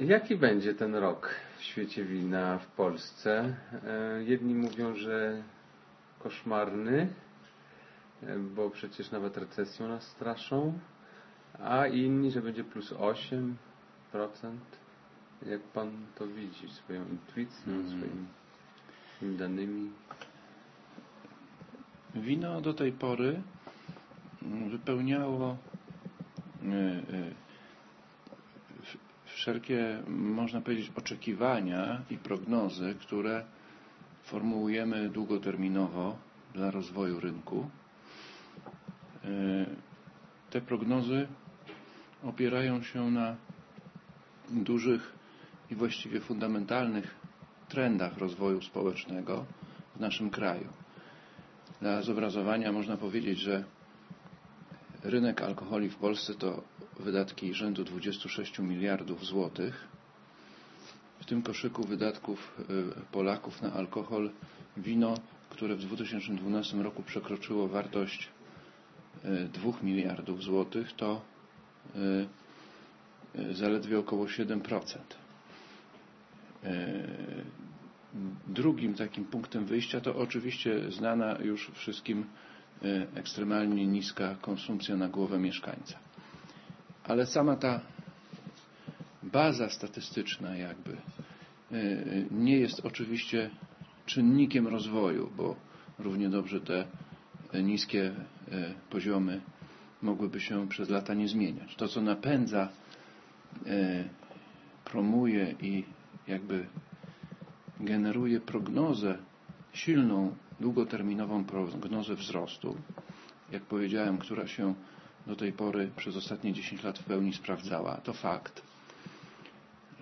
Jaki będzie ten rok w świecie wina w Polsce? E, jedni mówią, że koszmarny, e, bo przecież nawet recesją nas straszą, a inni, że będzie plus 8%. Jak Pan to widzi? Swoją intuicją, mm. swoimi, danymi? Wino do tej pory wypełniało e, e, wszelkie, można powiedzieć, oczekiwania i prognozy, które formułujemy długoterminowo dla rozwoju rynku. E, te prognozy opierają się na dużych i właściwie fundamentalnych trendach rozwoju społecznego w naszym kraju. Dla zobrazowania można powiedzieć, że rynek alkoholi w Polsce to wydatki rzędu 26 miliardów złotych. W tym koszyku wydatków y, Polaków na alkohol wino, które w 2012 roku przekroczyło wartość 2 y, miliardów złotych, to y, zaledwie około 7%. Drugim takim punktem wyjścia to oczywiście znana już wszystkim ekstremalnie niska konsumpcja na głowę mieszkańca. Ale sama ta baza statystyczna jakby e, nie jest oczywiście czynnikiem rozwoju, bo równie dobrze te niskie e, poziomy mogłyby się przez lata nie zmieniać. To, co napędza, e, promuje i jakby generuje prognozę, silną, długoterminową prognozę wzrostu, jak powiedziałem, która się do tej pory przez ostatnie 10 lat w pełni sprawdzała, to fakt,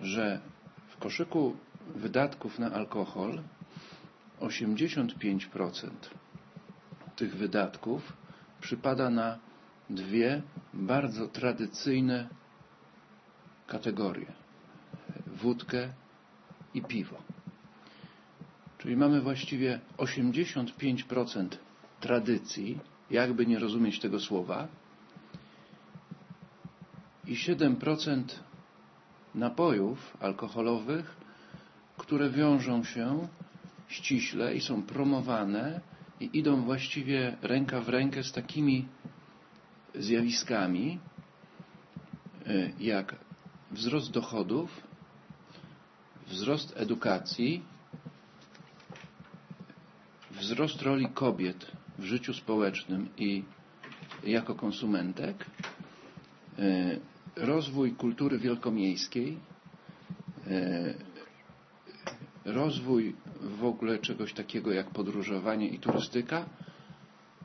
że w koszyku wydatków na alkohol 85% tych wydatków przypada na dwie bardzo tradycyjne kategorie. Wódkę i piwo. Czyli mamy właściwie 85% tradycji, jakby nie rozumieć tego słowa, i 7% napojów alkoholowych, które wiążą się ściśle i są promowane i idą właściwie ręka w rękę z takimi zjawiskami e, jak wzrost dochodów, wzrost edukacji, wzrost roli kobiet w życiu społecznym i jako konsumentek, e, rozwój kultury wielkomiejskiej, e, rozwój w ogóle czegoś takiego jak podróżowanie i turystyka,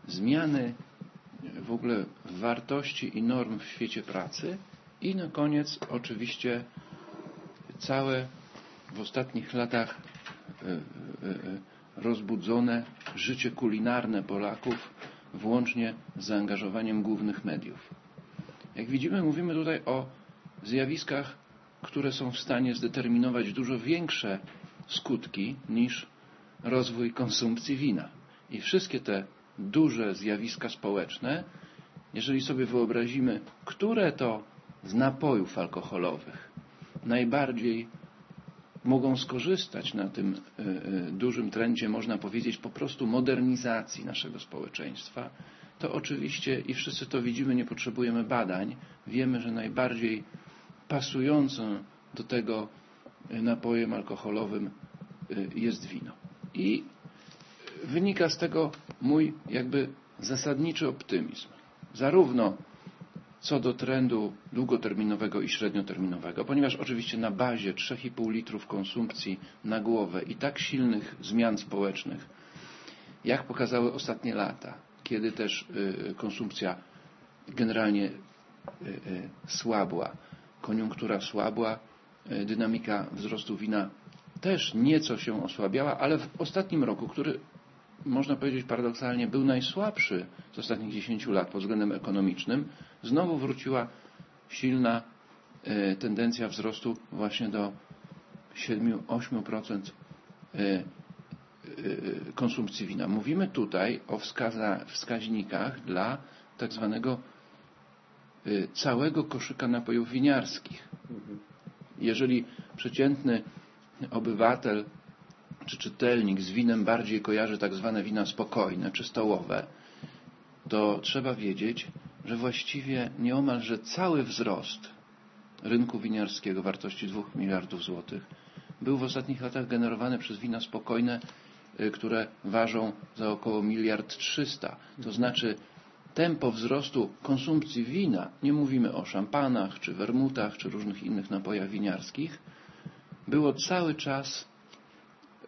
zmiany w ogóle wartości i norm w świecie pracy i na koniec oczywiście całe w ostatnich latach e, e, rozbudzone życie kulinarne Polaków włącznie z zaangażowaniem głównych mediów. Jak widzimy, mówimy tutaj o zjawiskach, które są w stanie zdeterminować dużo większe skutki niż rozwój konsumpcji wina. I wszystkie te duże zjawiska społeczne, jeżeli sobie wyobrazimy, które to z napojów alkoholowych najbardziej mogą skorzystać na tym y, y, dużym trendzie, można powiedzieć, po prostu modernizacji naszego społeczeństwa, to oczywiście, i wszyscy to widzimy, nie potrzebujemy badań, wiemy, że najbardziej pasującym do tego napojem alkoholowym y, jest wino. I wynika z tego mój jakby zasadniczy optymizm. Zarówno co do trendu długoterminowego i średnioterminowego, ponieważ oczywiście na bazie 3,5 litrów konsumpcji na głowę i tak silnych zmian społecznych, jak pokazały ostatnie lata, kiedy też y, konsumpcja generalnie y, y, słabła, koniunktura słabła, dynamika wzrostu wina też nieco się osłabiała, ale w ostatnim roku, który można powiedzieć paradoksalnie był najsłabszy z ostatnich 10 lat pod względem ekonomicznym, znowu wróciła silna tendencja wzrostu właśnie do 7-8% Y, konsumpcji wina. Mówimy tutaj o wskaźnikach dla tak zwanego y, całego koszyka napojów winiarskich. Jeżeli przeciętny obywatel czy czytelnik z winem bardziej kojarzy tak zwane wina spokojne czy stołowe, to trzeba wiedzieć, że właściwie nieomalże cały wzrost rynku winiarskiego wartości 2 miliardów złotych był w ostatnich latach generowany przez wina spokojne, y, które ważą za około miliard trzysta. To znaczy tempo wzrostu konsumpcji wina, nie mówimy o szampanach, czy wermutach, czy różnych innych napojach winiarskich, było cały czas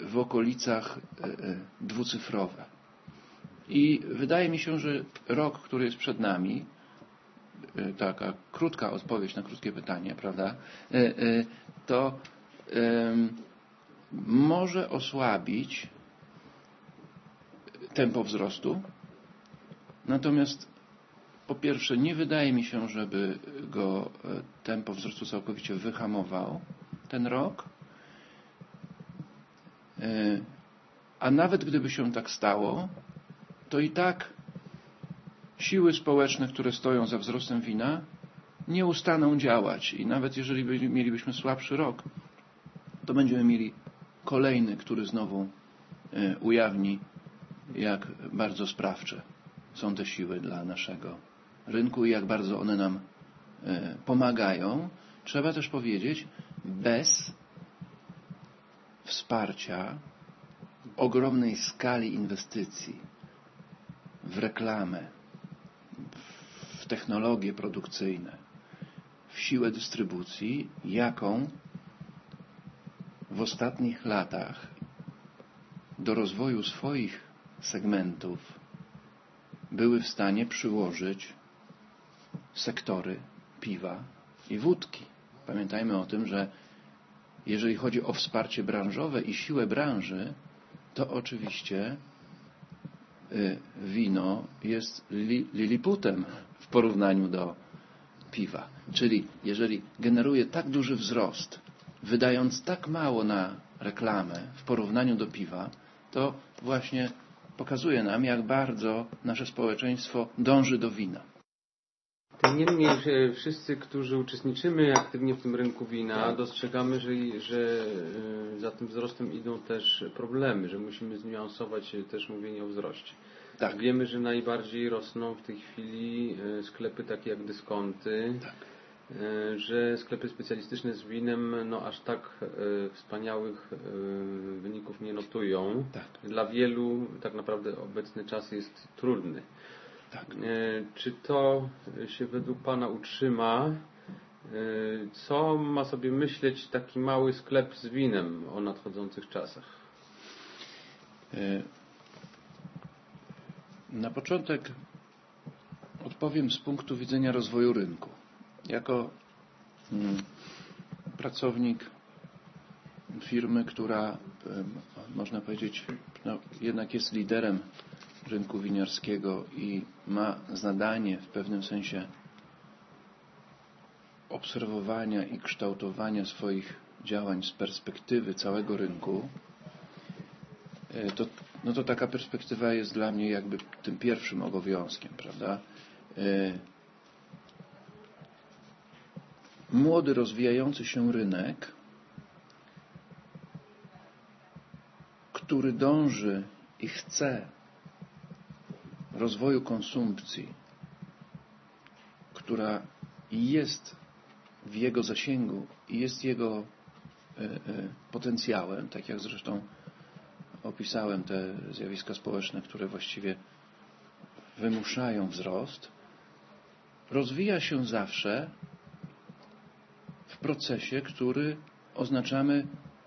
w okolicach y, y, dwucyfrowe. I wydaje mi się, że rok, który jest przed nami, taka krótka odpowiedź na krótkie pytanie, prawda, to może osłabić tempo wzrostu. Natomiast po pierwsze, nie wydaje mi się, żeby go e, tempo wzrostu całkowicie wyhamował ten rok. E, a nawet gdyby się tak stało, to i tak siły społeczne, które stoją za wzrostem wina, nie ustaną działać. I nawet jeżeli mielibyśmy słabszy rok, to będziemy mieli kolejny, który znowu e, ujawni, jak bardzo sprawcze są te siły dla naszego rynku i jak bardzo one nam e, pomagają. Trzeba też powiedzieć, bez wsparcia ogromnej skali inwestycji w reklamę, w technologie produkcyjne, w siłę dystrybucji, jaką w ostatnich latach do rozwoju swoich segmentów były w stanie przyłożyć sektory piwa i wódki. Pamiętajmy o tym, że jeżeli chodzi o wsparcie branżowe i siłę branży, to oczywiście y, wino jest li, liliputem w porównaniu do piwa. Czyli jeżeli generuje tak duży wzrost wydając tak mało na reklamę w porównaniu do piwa, to właśnie pokazuje nam, jak bardzo nasze społeczeństwo dąży do wina. Tym niemniej, wszyscy, którzy uczestniczymy aktywnie w tym rynku wina, tak. dostrzegamy, że, że e, za tym wzrostem idą też problemy, że musimy zniuansować też mówienie o wzroście. Tak. Wiemy, że najbardziej rosną w tej chwili e, sklepy takie jak dyskonty. Tak że sklepy specjalistyczne z winem no, aż tak e, wspaniałych e, wyników nie notują. Tak. Dla wielu tak naprawdę obecny czas jest trudny. Tak. Czy to się według Pana utrzyma? Co ma sobie myśleć taki mały sklep z winem o nadchodzących czasach? Na początek odpowiem z punktu widzenia rozwoju rynku jako mm, pracownik firmy, która można powiedzieć no, jednak jest liderem rynku winiarskiego i ma zadanie w pewnym sensie obserwowania i kształtowania swoich działań z perspektywy całego rynku, e, to, no to taka perspektywa jest dla mnie jakby tym pierwszym obowiązkiem, prawda? E, młody, rozwijający się rynek, który dąży i chce rozwoju konsumpcji, która jest w jego zasięgu i jest jego e, e, potencjałem, tak jak zresztą opisałem te zjawiska społeczne, które właściwie wymuszają wzrost, rozwija się zawsze procesie, który oznaczamy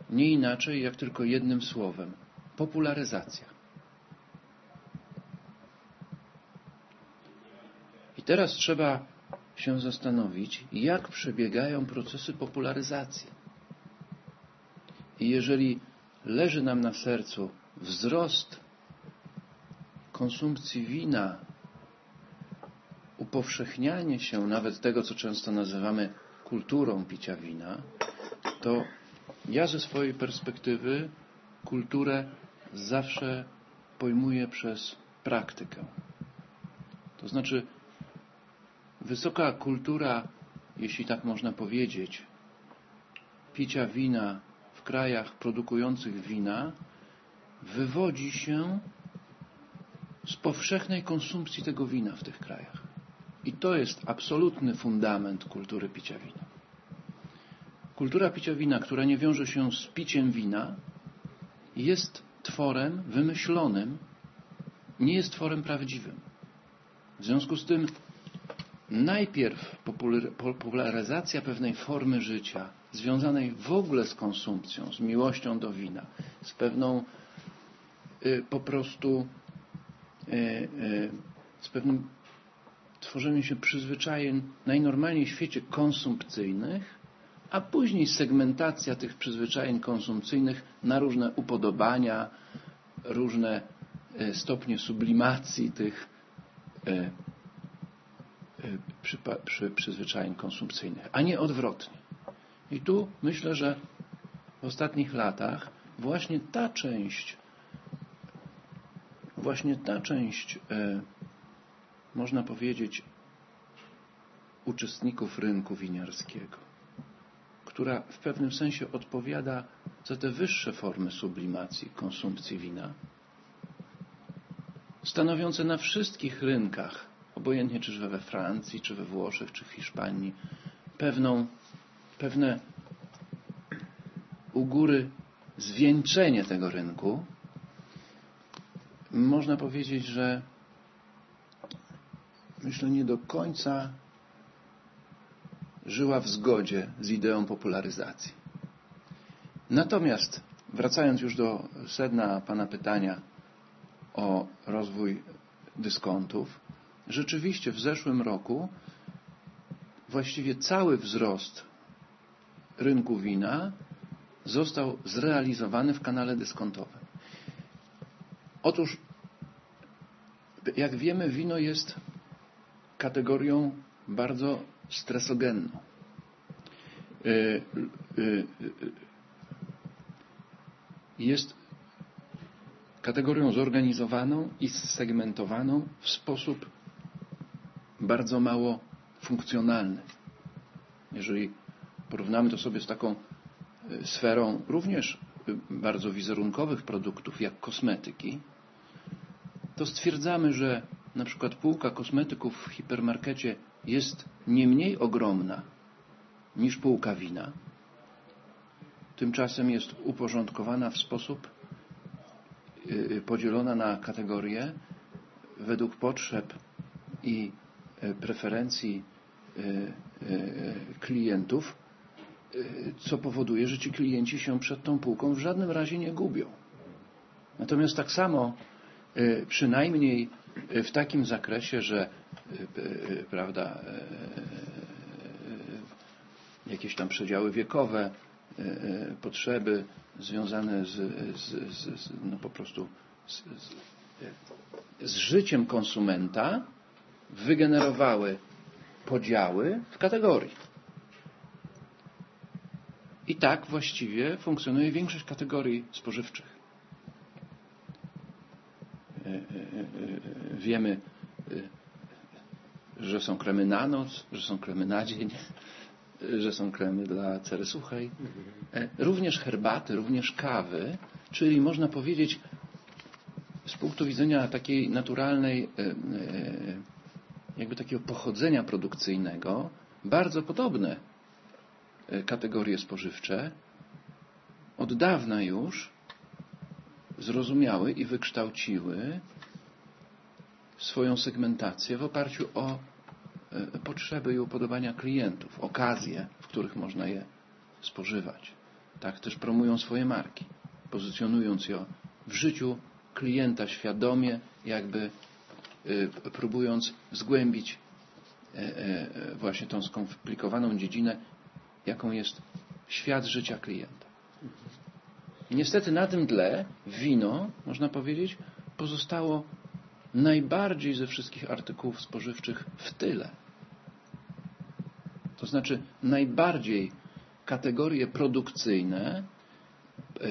nie inaczej jak tylko jednym słowem popularyzacja. I teraz trzeba się zastanowić, jak przebiegają procesy popularyzacji. I jeżeli leży nam na sercu wzrost konsumpcji wina, upowszechnianie się nawet tego, co często nazywamy kulturą picia wina, to ja ze swojej perspektywy kulturę zawsze pojmuję przez praktykę. To znaczy, wysoka kultura, jeśli tak można powiedzieć, picia wina w krajach produkujących wina wywodzi się z powszechnej konsumpcji tego wina w tych krajach. I to jest absolutny fundament kultury picia wina. Kultura picia wina, która nie wiąże się z piciem wina, jest tworem wymyślonym, nie jest tworem prawdziwym. W związku z tym najpierw popularyzacja pewnej formy życia, związanej w ogóle z konsumpcją, z miłością do wina, z pewną y, po prostu y, y, z pewnym tworzeniem się przyzwyczajeń najnormalniej w świecie konsumpcyjnych, a później segmentacja tych przyzwyczajeń konsumpcyjnych na różne upodobania, różne stopnie sublimacji tych przy, przy, przyzwyczajeń konsumpcyjnych, a nie odwrotnie. I tu myślę, że w ostatnich latach właśnie ta część, właśnie ta część, e, można powiedzieć, uczestników rynku winiarskiego, która w pewnym sensie odpowiada za te wyższe formy sublimacji konsumpcji wina, stanowiące na wszystkich rynkach obojętnie czy we Francji, czy we Włoszech, czy w Hiszpanii, pewną, pewne u góry zwieńczenie tego rynku, można powiedzieć, że myślę nie do końca żyła w zgodzie z ideą popularyzacji. Natomiast wracając już do sedna Pana pytania o rozwój dyskontów, rzeczywiście w zeszłym roku właściwie cały wzrost rynku wina został zrealizowany w kanale dyskontowym. Otóż, jak wiemy, wino jest kategorią bardzo stresogenną. Y, y, y, jest kategorią zorganizowaną i segmentowaną w sposób bardzo mało funkcjonalny. Jeżeli porównamy to sobie z taką e, sferą również e, bardzo wizerunkowych produktów, jak kosmetyki, to stwierdzamy, że na przykład półka kosmetyków w hipermarkecie jest nie mniej ogromna niż półka wina. Tymczasem jest uporządkowana w sposób e, podzielona na kategorie według potrzeb i E, preferencji e, klientów, co powoduje, że ci klienci się przed tą półką w żadnym razie nie gubią. Natomiast tak samo, przynajmniej w takim zakresie, że prawda, jakieś tam przedziały wiekowe, potrzeby związane z, z, z no po prostu z, z życiem konsumenta wygenerowały podziały w kategorii. I tak właściwie funkcjonuje większość kategorii spożywczych. E, e, e, wiemy, że są kremy na noc, że są kremy na dzień, że są kremy dla cery suchej. Również herbaty, również kawy, czyli można powiedzieć z punktu widzenia takiej naturalnej jakby takiego pochodzenia produkcyjnego bardzo podobne e, kategorie spożywcze od dawna już zrozumiały i wykształciły swoją segmentację w oparciu o e, potrzeby i upodobania klientów, okazje, w których można je spożywać. Tak też promują swoje marki, pozycjonując je w życiu klienta świadomie, jakby Y, próbując zgłębić e, e, właśnie tą skomplikowaną dziedzinę, jaką jest świat życia klienta. I niestety na tym tle wino, można powiedzieć, pozostało najbardziej ze wszystkich artykułów spożywczych w tyle. To znaczy najbardziej kategorie produkcyjne, e,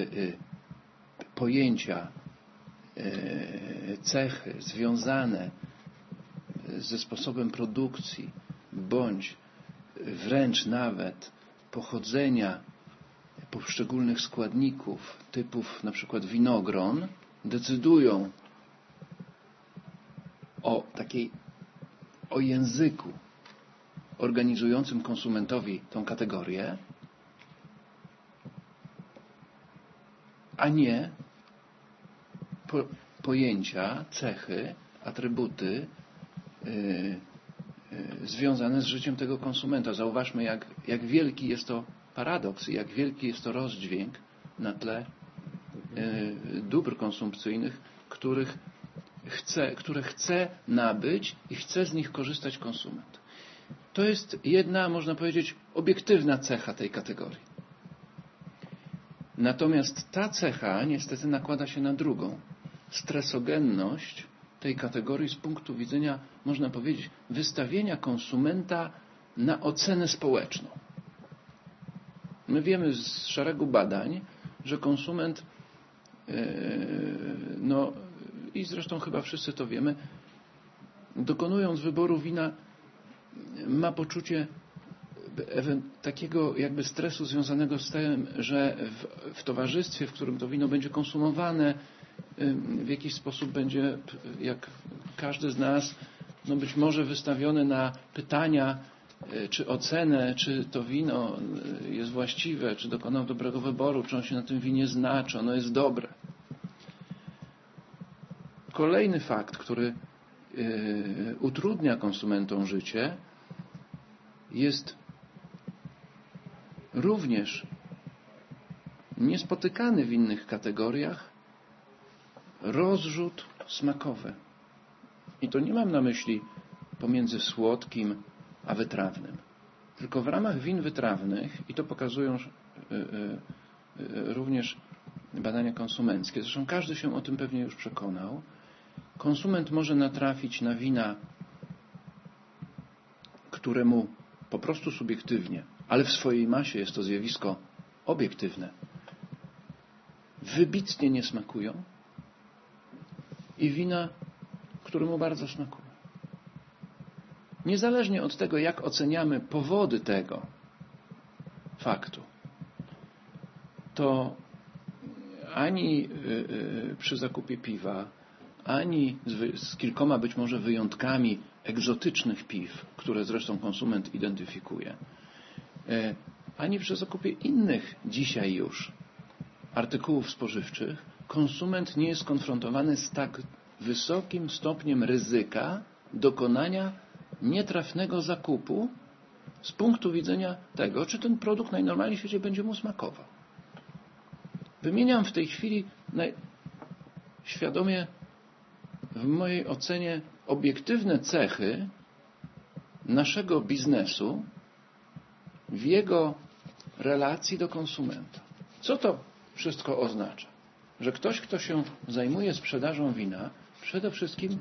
pojęcia E, cechy związane ze sposobem produkcji, bądź wręcz nawet pochodzenia poszczególnych składników, typów na przykład winogron, decydują o takiej, o języku organizującym konsumentowi tą kategorię, a nie po, pojęcia, cechy, atrybuty yy, yy, związane z życiem tego konsumenta. Zauważmy, jak, jak wielki jest to paradoks i jak wielki jest to rozdźwięk na tle yy, dóbr konsumpcyjnych, których chce, które chce nabyć i chce z nich korzystać konsument. To jest jedna, można powiedzieć, obiektywna cecha tej kategorii. Natomiast ta cecha niestety nakłada się na drugą. Stresogenność tej kategorii z punktu widzenia, można powiedzieć, wystawienia konsumenta na ocenę społeczną. My wiemy z szeregu badań, że konsument, e, no i zresztą chyba wszyscy to wiemy, dokonując wyboru wina, ma poczucie takiego jakby stresu związanego z tym, że w, w, towarzystwie, w którym to wino będzie konsumowane, w jakiś sposób będzie, jak każdy z nas, no być może wystawiony na pytania, e, czy ocenę, czy to wino e, jest właściwe, czy dokonał dobrego wyboru, czy on się na tym winie zna, czy ono jest dobre. Kolejny fakt, który e, utrudnia konsumentom życie, jest również niespotykany w innych kategoriach rozrzut smakowy. I to nie mam na myśli pomiędzy słodkim a wytrawnym. Tylko w ramach win wytrawnych, i to pokazują y, y, również badania konsumenckie, zresztą każdy się o tym pewnie już przekonał, konsument może natrafić na wina, któremu po prostu subiektywnie ale w swojej masie jest to zjawisko obiektywne, wybitnie nie smakują i wina, które mu bardzo smakują. Niezależnie od tego, jak oceniamy powody tego faktu, to ani y, y, przy zakupie piwa, ani z kilkoma być może wyjątkami egzotycznych piw, które zresztą konsument identyfikuje, E, ani przy zakupie innych dzisiaj już artykułów spożywczych konsument nie jest skonfrontowany z tak wysokim stopniem ryzyka dokonania nietrafnego zakupu z punktu widzenia tego, czy ten produkt najnormalniej w świecie będzie mu smakował. Wymieniam w tej chwili świadomie w mojej ocenie obiektywne cechy naszego biznesu, w jego relacji do konsumenta. Co to wszystko oznacza? Że ktoś, kto się zajmuje sprzedażą wina, przede wszystkim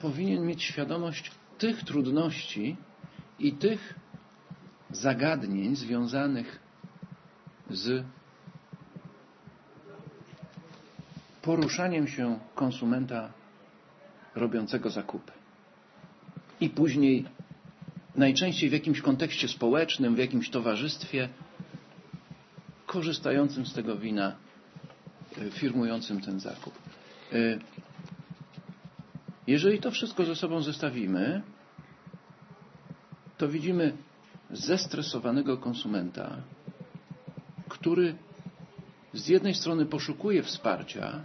powinien mieć świadomość tych trudności i tych zagadnień związanych z poruszaniem się konsumenta robiącego zakupy. I później najczęściej w jakimś kontekście społecznym, w jakimś towarzystwie, korzystającym z tego wina, e, firmującym ten zakup. E, jeżeli to wszystko ze sobą zestawimy, to widzimy zestresowanego konsumenta, który z jednej strony poszukuje wsparcia,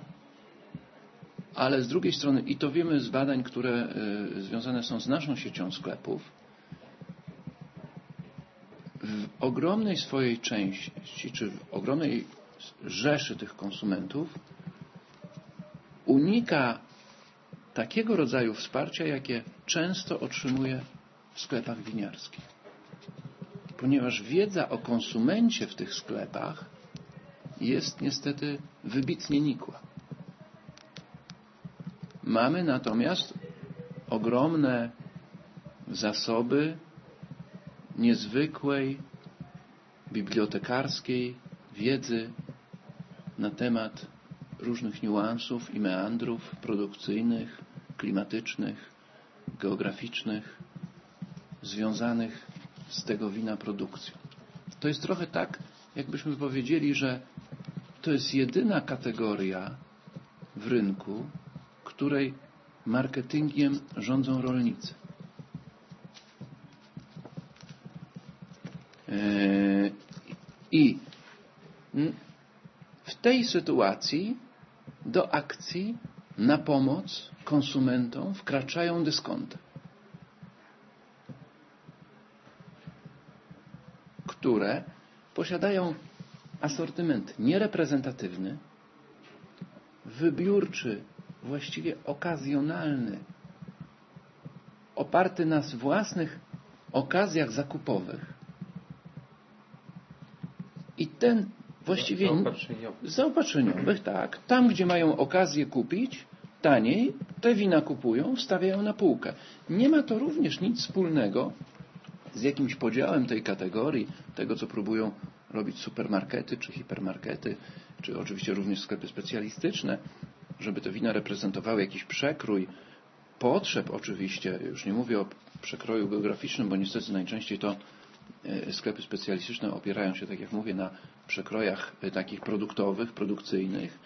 ale z drugiej strony, i to wiemy z badań, które e, związane są z naszą siecią sklepów, w ogromnej swojej części, czy w ogromnej rzeszy tych konsumentów unika takiego rodzaju wsparcia, jakie często otrzymuje w sklepach winiarskich. Ponieważ wiedza o konsumencie w tych sklepach jest niestety wybitnie nikła. Mamy natomiast ogromne zasoby niezwykłej bibliotekarskiej wiedzy na temat różnych niuansów i meandrów produkcyjnych, klimatycznych, geograficznych, związanych z tego wina produkcją. To jest trochę tak, jakbyśmy powiedzieli, że to jest jedyna kategoria w rynku, której marketingiem rządzą rolnicy. Yy, I w tej sytuacji do akcji na pomoc konsumentom wkraczają dyskonty, które posiadają asortyment niereprezentatywny, wybiórczy, właściwie okazjonalny, oparty na własnych okazjach zakupowych. I ten właściwie zaopatrzeniowych. zaopatrzeniowych, tak. Tam, gdzie mają okazję kupić taniej, te wina kupują, wstawiają na półkę. Nie ma to również nic wspólnego z jakimś podziałem tej kategorii, tego co próbują robić supermarkety czy hipermarkety, czy oczywiście również sklepy specjalistyczne, żeby te wina reprezentowały jakiś przekrój potrzeb oczywiście, już nie mówię o przekroju geograficznym, bo niestety najczęściej to e, sklepy specjalistyczne opierają się, tak jak mówię, na przekrojach e, takich produktowych, produkcyjnych,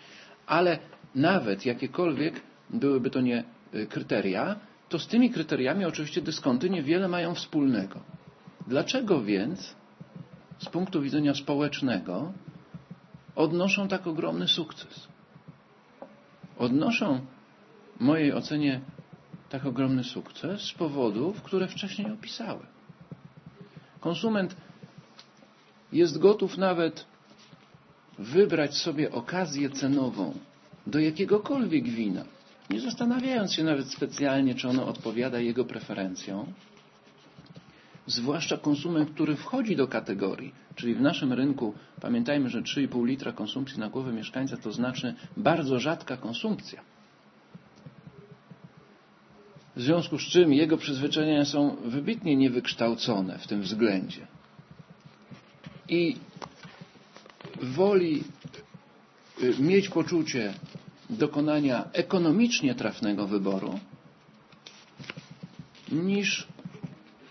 ale nawet jakiekolwiek byłyby to nie e, kryteria, to z tymi kryteriami oczywiście dyskonty niewiele mają wspólnego. Dlaczego więc z punktu widzenia społecznego odnoszą tak ogromny sukces? Odnoszą w mojej ocenie tak ogromny sukces z powodów, które wcześniej opisałem. Konsument jest gotów nawet wybrać sobie okazję cenową do jakiegokolwiek wina, nie zastanawiając się nawet specjalnie, czy ono odpowiada jego preferencjom, zwłaszcza konsument, który wchodzi do kategorii, czyli w naszym rynku, pamiętajmy, że 3,5 litra konsumpcji na głowę mieszkańca to znaczy bardzo rzadka konsumpcja. W związku z czym jego przyzwyczajenia są wybitnie niewykształcone w tym względzie. I woli y, mieć poczucie dokonania ekonomicznie trafnego wyboru, niż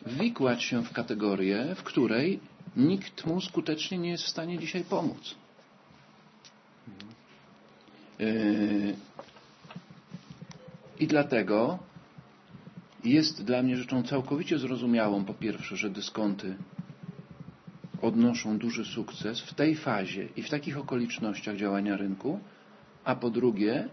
wikłać się w kategorię, w której nikt mu skutecznie nie jest w stanie dzisiaj pomóc. Y, I dlatego jest dla mnie rzeczą całkowicie zrozumiałą, po pierwsze, że dyskonty odnoszą duży sukces w tej fazie i w takich okolicznościach działania rynku, a po drugie,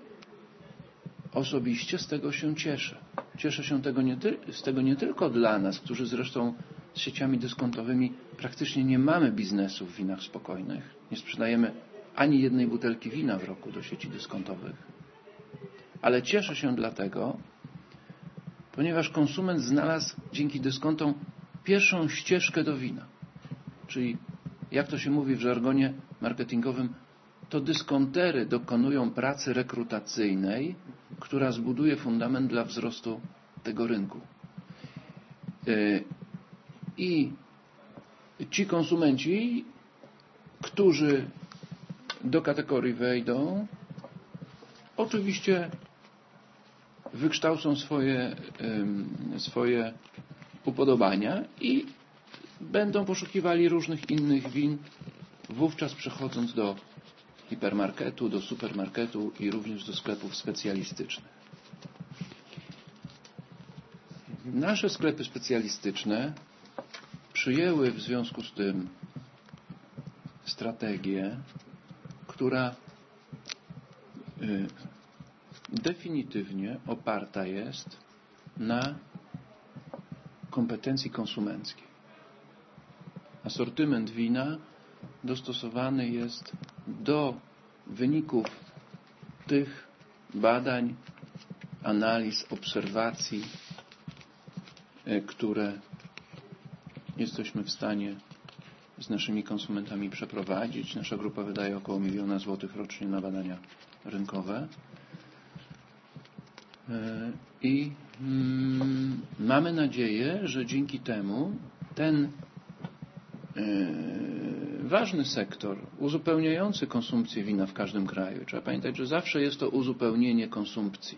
osobiście z tego się cieszę. Cieszę się tego nie z tego nie tylko dla nas, którzy zresztą z sieciami dyskontowymi praktycznie nie mamy biznesu w winach spokojnych. Nie sprzedajemy ani jednej butelki wina w roku do sieci dyskontowych. Ale cieszę się dlatego, ponieważ konsument znalazł dzięki dyskontom pierwszą ścieżkę do wina. Czyli, jak to się mówi w żargonie marketingowym, to dyskontery dokonują pracy rekrutacyjnej, która zbuduje fundament dla wzrostu tego rynku. E, I ci konsumenci, którzy do kategorii wejdą, oczywiście wykształcą swoje, swoje upodobania i będą poszukiwali różnych innych win, wówczas przechodząc do hipermarketu, do supermarketu i również do sklepów specjalistycznych. Nasze sklepy specjalistyczne przyjęły w związku z tym strategię, która y, definitywnie oparta jest na kompetencji konsumenckiej. Asortyment wina dostosowany jest do wyników tych badań, analiz, obserwacji, e, które jesteśmy w stanie z naszymi konsumentami przeprowadzić. Nasza grupa wydaje około miliona złotych rocznie na badania rynkowe. E, I mm, mamy nadzieję, że dzięki temu ten ważny sektor uzupełniający konsumpcję wina w każdym kraju. Trzeba pamiętać, że zawsze jest to uzupełnienie konsumpcji.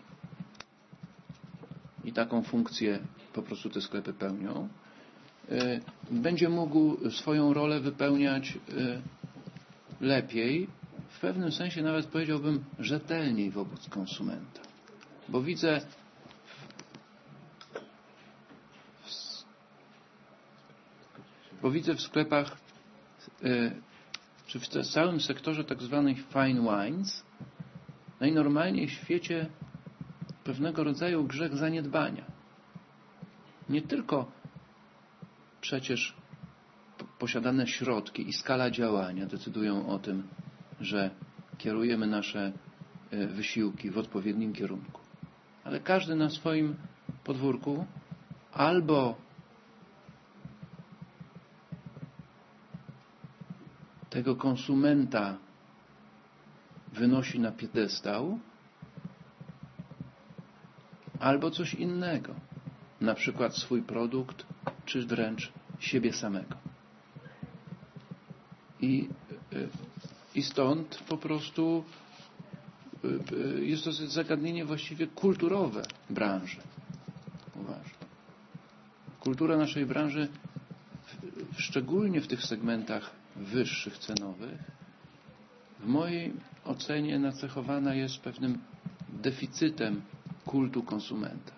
I taką funkcję po prostu te sklepy pełnią. E, będzie mógł swoją rolę wypełniać lepiej, w pewnym sensie nawet powiedziałbym rzetelniej wobec konsumenta. Bo widzę bo widzę w sklepach y, czy w całym sektorze tak zwanych fine wines najnormalniej w świecie pewnego rodzaju grzech zaniedbania. Nie tylko przecież posiadane środki i skala działania decydują o tym, że kierujemy nasze e, wysiłki w odpowiednim kierunku. Ale każdy na swoim podwórku albo tego konsumenta wynosi na piedestał, albo coś innego, na przykład swój produkt, czy wręcz siebie samego. I, i stąd po prostu y, y, jest to zagadnienie właściwie kulturowe branży. Uważam. Kultura naszej branży, szczególnie w tych segmentach wyższych cenowych, w mojej ocenie nacechowana jest pewnym deficytem kultu konsumenta.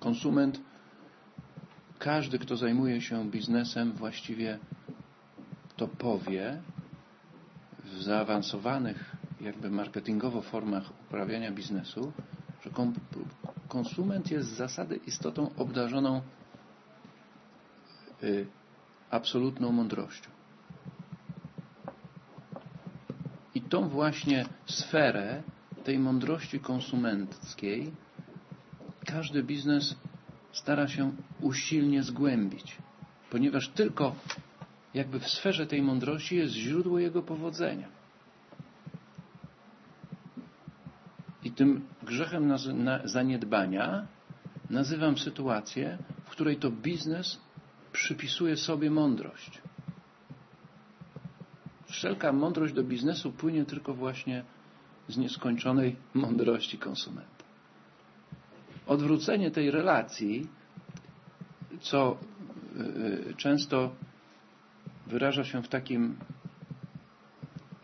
Konsument, każdy, kto zajmuje się biznesem, właściwie to powie w zaawansowanych, jakby marketingowo formach uprawiania biznesu, że konsument jest z zasady istotą obdarzoną y, absolutną mądrością. I tą właśnie sferę tej mądrości konsumenckiej każdy biznes stara się usilnie zgłębić, ponieważ tylko jakby w sferze tej mądrości jest źródło jego powodzenia. I tym grzechem zaniedbania nazywam sytuację, w której to biznes przypisuje sobie mądrość. Wszelka mądrość do biznesu płynie tylko właśnie z nieskończonej mądrości konsumenta. Odwrócenie tej relacji, co y, y, często wyraża się w takim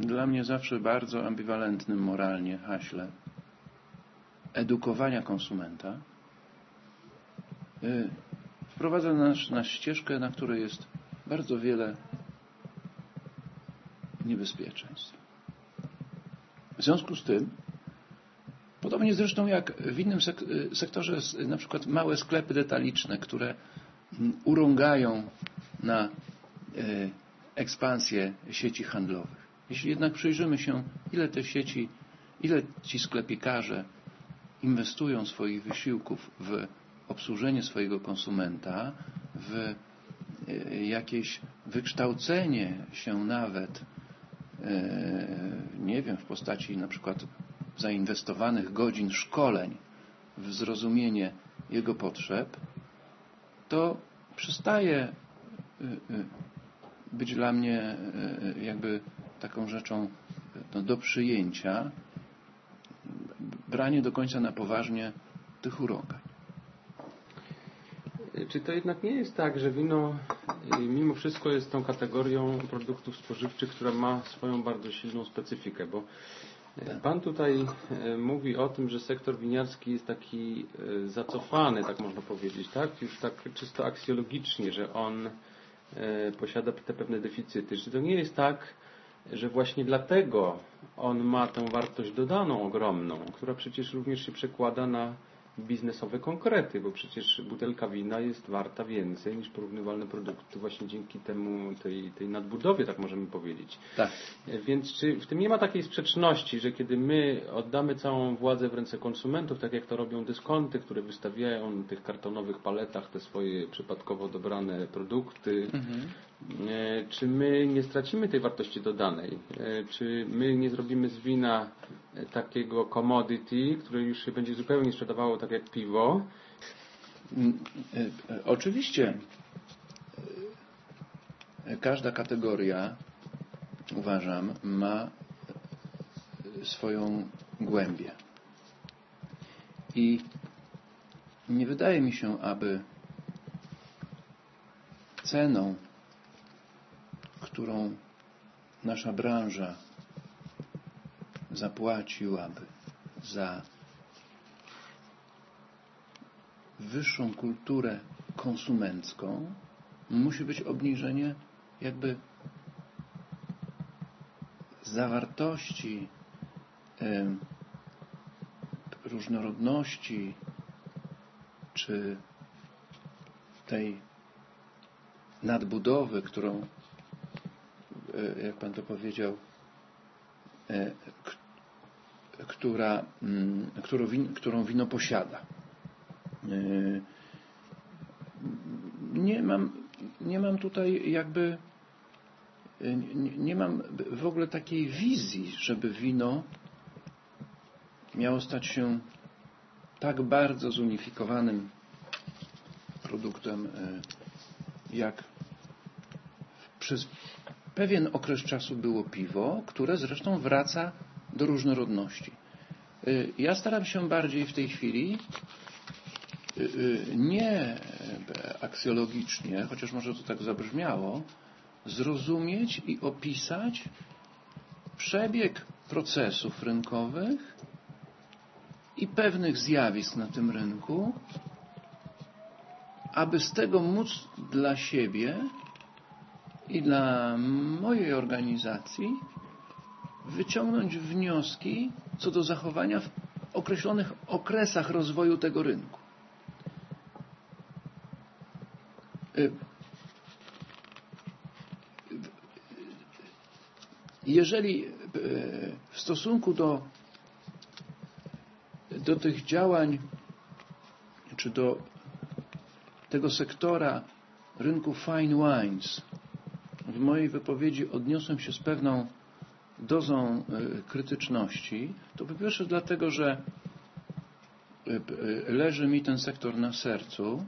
dla mnie zawsze bardzo ambiwalentnym moralnie haśle edukowania konsumenta, y, wprowadza nas na ścieżkę, na której jest bardzo wiele niebezpieczeństw. W związku z tym, podobnie zresztą jak w innym sektorze, na przykład małe sklepy detaliczne, które mm, urągają na e, ekspansję sieci handlowych. Jeśli jednak przyjrzymy się, ile te sieci, ile ci sklepikarze inwestują swoich wysiłków w obsłużenie swojego konsumenta, w e, jakieś wykształcenie się nawet E, nie wiem, w postaci na przykład zainwestowanych godzin szkoleń w zrozumienie jego potrzeb, to przestaje e, być dla mnie jakby taką rzeczą no, do przyjęcia branie do końca na poważnie tych urągań. Czy to jednak nie jest tak, że wino mimo wszystko jest tą kategorią produktów spożywczych, która ma swoją bardzo silną specyfikę, bo e, tak. Pan tutaj mówi o tym, że sektor winiarski jest taki zacofany, tak można powiedzieć, tak? Już tak czysto aksjologicznie, że on posiada te pewne deficyty. Czy to nie jest tak, że właśnie dlatego on ma tę wartość dodaną ogromną, która przecież również się przekłada na biznesowe konkrety, bo przecież butelka wina jest warta więcej niż porównywalne produkty właśnie dzięki temu, tej, tej nadbudowie, tak możemy powiedzieć. Tak. Więc czy w tym nie ma takiej sprzeczności, że kiedy my oddamy całą władzę w ręce konsumentów, tak jak to robią dyskonty, które wystawiają na tych kartonowych paletach te swoje przypadkowo dobrane produkty, mhm. E, czy my nie stracimy tej wartości dodanej? E, czy my nie zrobimy z wina takiego commodity, które już się będzie zupełnie sprzedawało tak jak piwo? Mm, e, oczywiście każda kategoria, uważam, ma swoją głębię. I nie wydaje mi się, aby ceną którą nasza branża zapłaciłaby za wyższą kulturę konsumencką, musi być obniżenie jakby zawartości, różnorodności, czy tej nadbudowy, którą, jak Pan to powiedział, e, która, mm, którą, którą wino posiada. Nie mam, nie mam tutaj jakby nie mam w ogóle takiej wizji, żeby wino miało stać się tak bardzo zunifikowanym produktem, jak przez pewien okres czasu było piwo, które zresztą wraca do różnorodności. Y, ja staram się bardziej w tej chwili y, y, nie aksjologicznie, chociaż może to tak zabrzmiało, zrozumieć i opisać przebieg procesów rynkowych i pewnych zjawisk na tym rynku, aby z tego móc dla siebie i dla mojej organizacji wyciągnąć wnioski co do zachowania w określonych okresach rozwoju tego rynku. Y, jeżeli y, w stosunku do, do tych działań, czy do tego sektora rynku fine wines w mojej wypowiedzi odniosłem się z pewną dozą e, krytyczności, to po pierwsze dlatego, że e, e, leży mi ten sektor na sercu,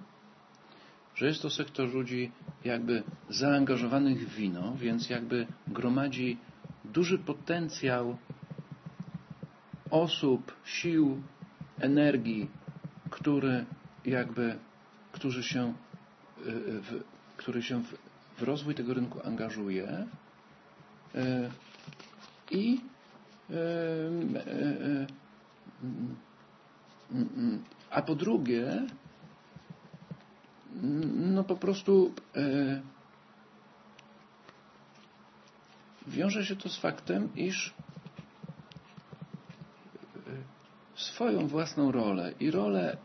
że jest to sektor ludzi jakby zaangażowanych w wino, więc jakby gromadzi duży potencjał osób, sił, energii, który jakby, którzy się w, który się w, w rozwój tego rynku angażuje i a po drugie no po prostu wiąże się to z faktem, iż swoją własną rolę i rolę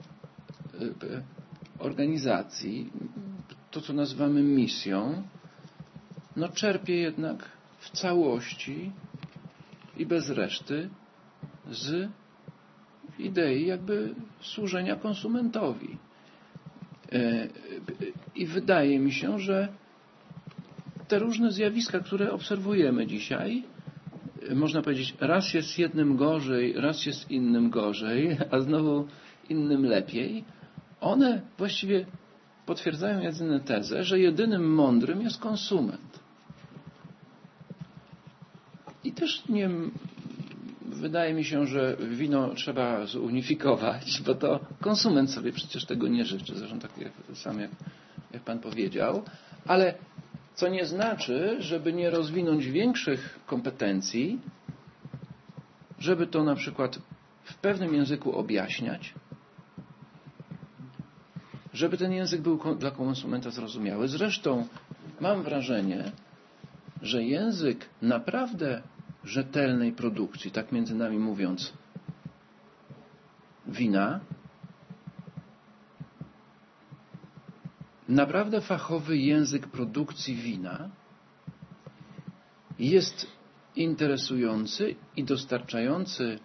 organizacji, to co nazywamy misją, no czerpie jednak w całości i bez reszty z idei jakby służenia konsumentowi. E, I wydaje mi się, że te różne zjawiska, które obserwujemy dzisiaj, można powiedzieć, raz jest jednym gorzej, raz jest innym gorzej, a znowu innym lepiej, one właściwie potwierdzają jedyną tezę, że jedynym mądrym jest konsument. I też nie wydaje mi się, że wino trzeba zunifikować, bo to konsument sobie przecież tego nie życzy, zresztą tak jak, sam jak, jak Pan powiedział, ale co nie znaczy, żeby nie rozwinąć większych kompetencji, żeby to na przykład w pewnym języku objaśniać, żeby ten język był dla konsumenta zrozumiały. Zresztą mam wrażenie, że język naprawdę rzetelnej produkcji, tak między nami mówiąc, wina, naprawdę fachowy język produkcji wina jest interesujący i dostarczający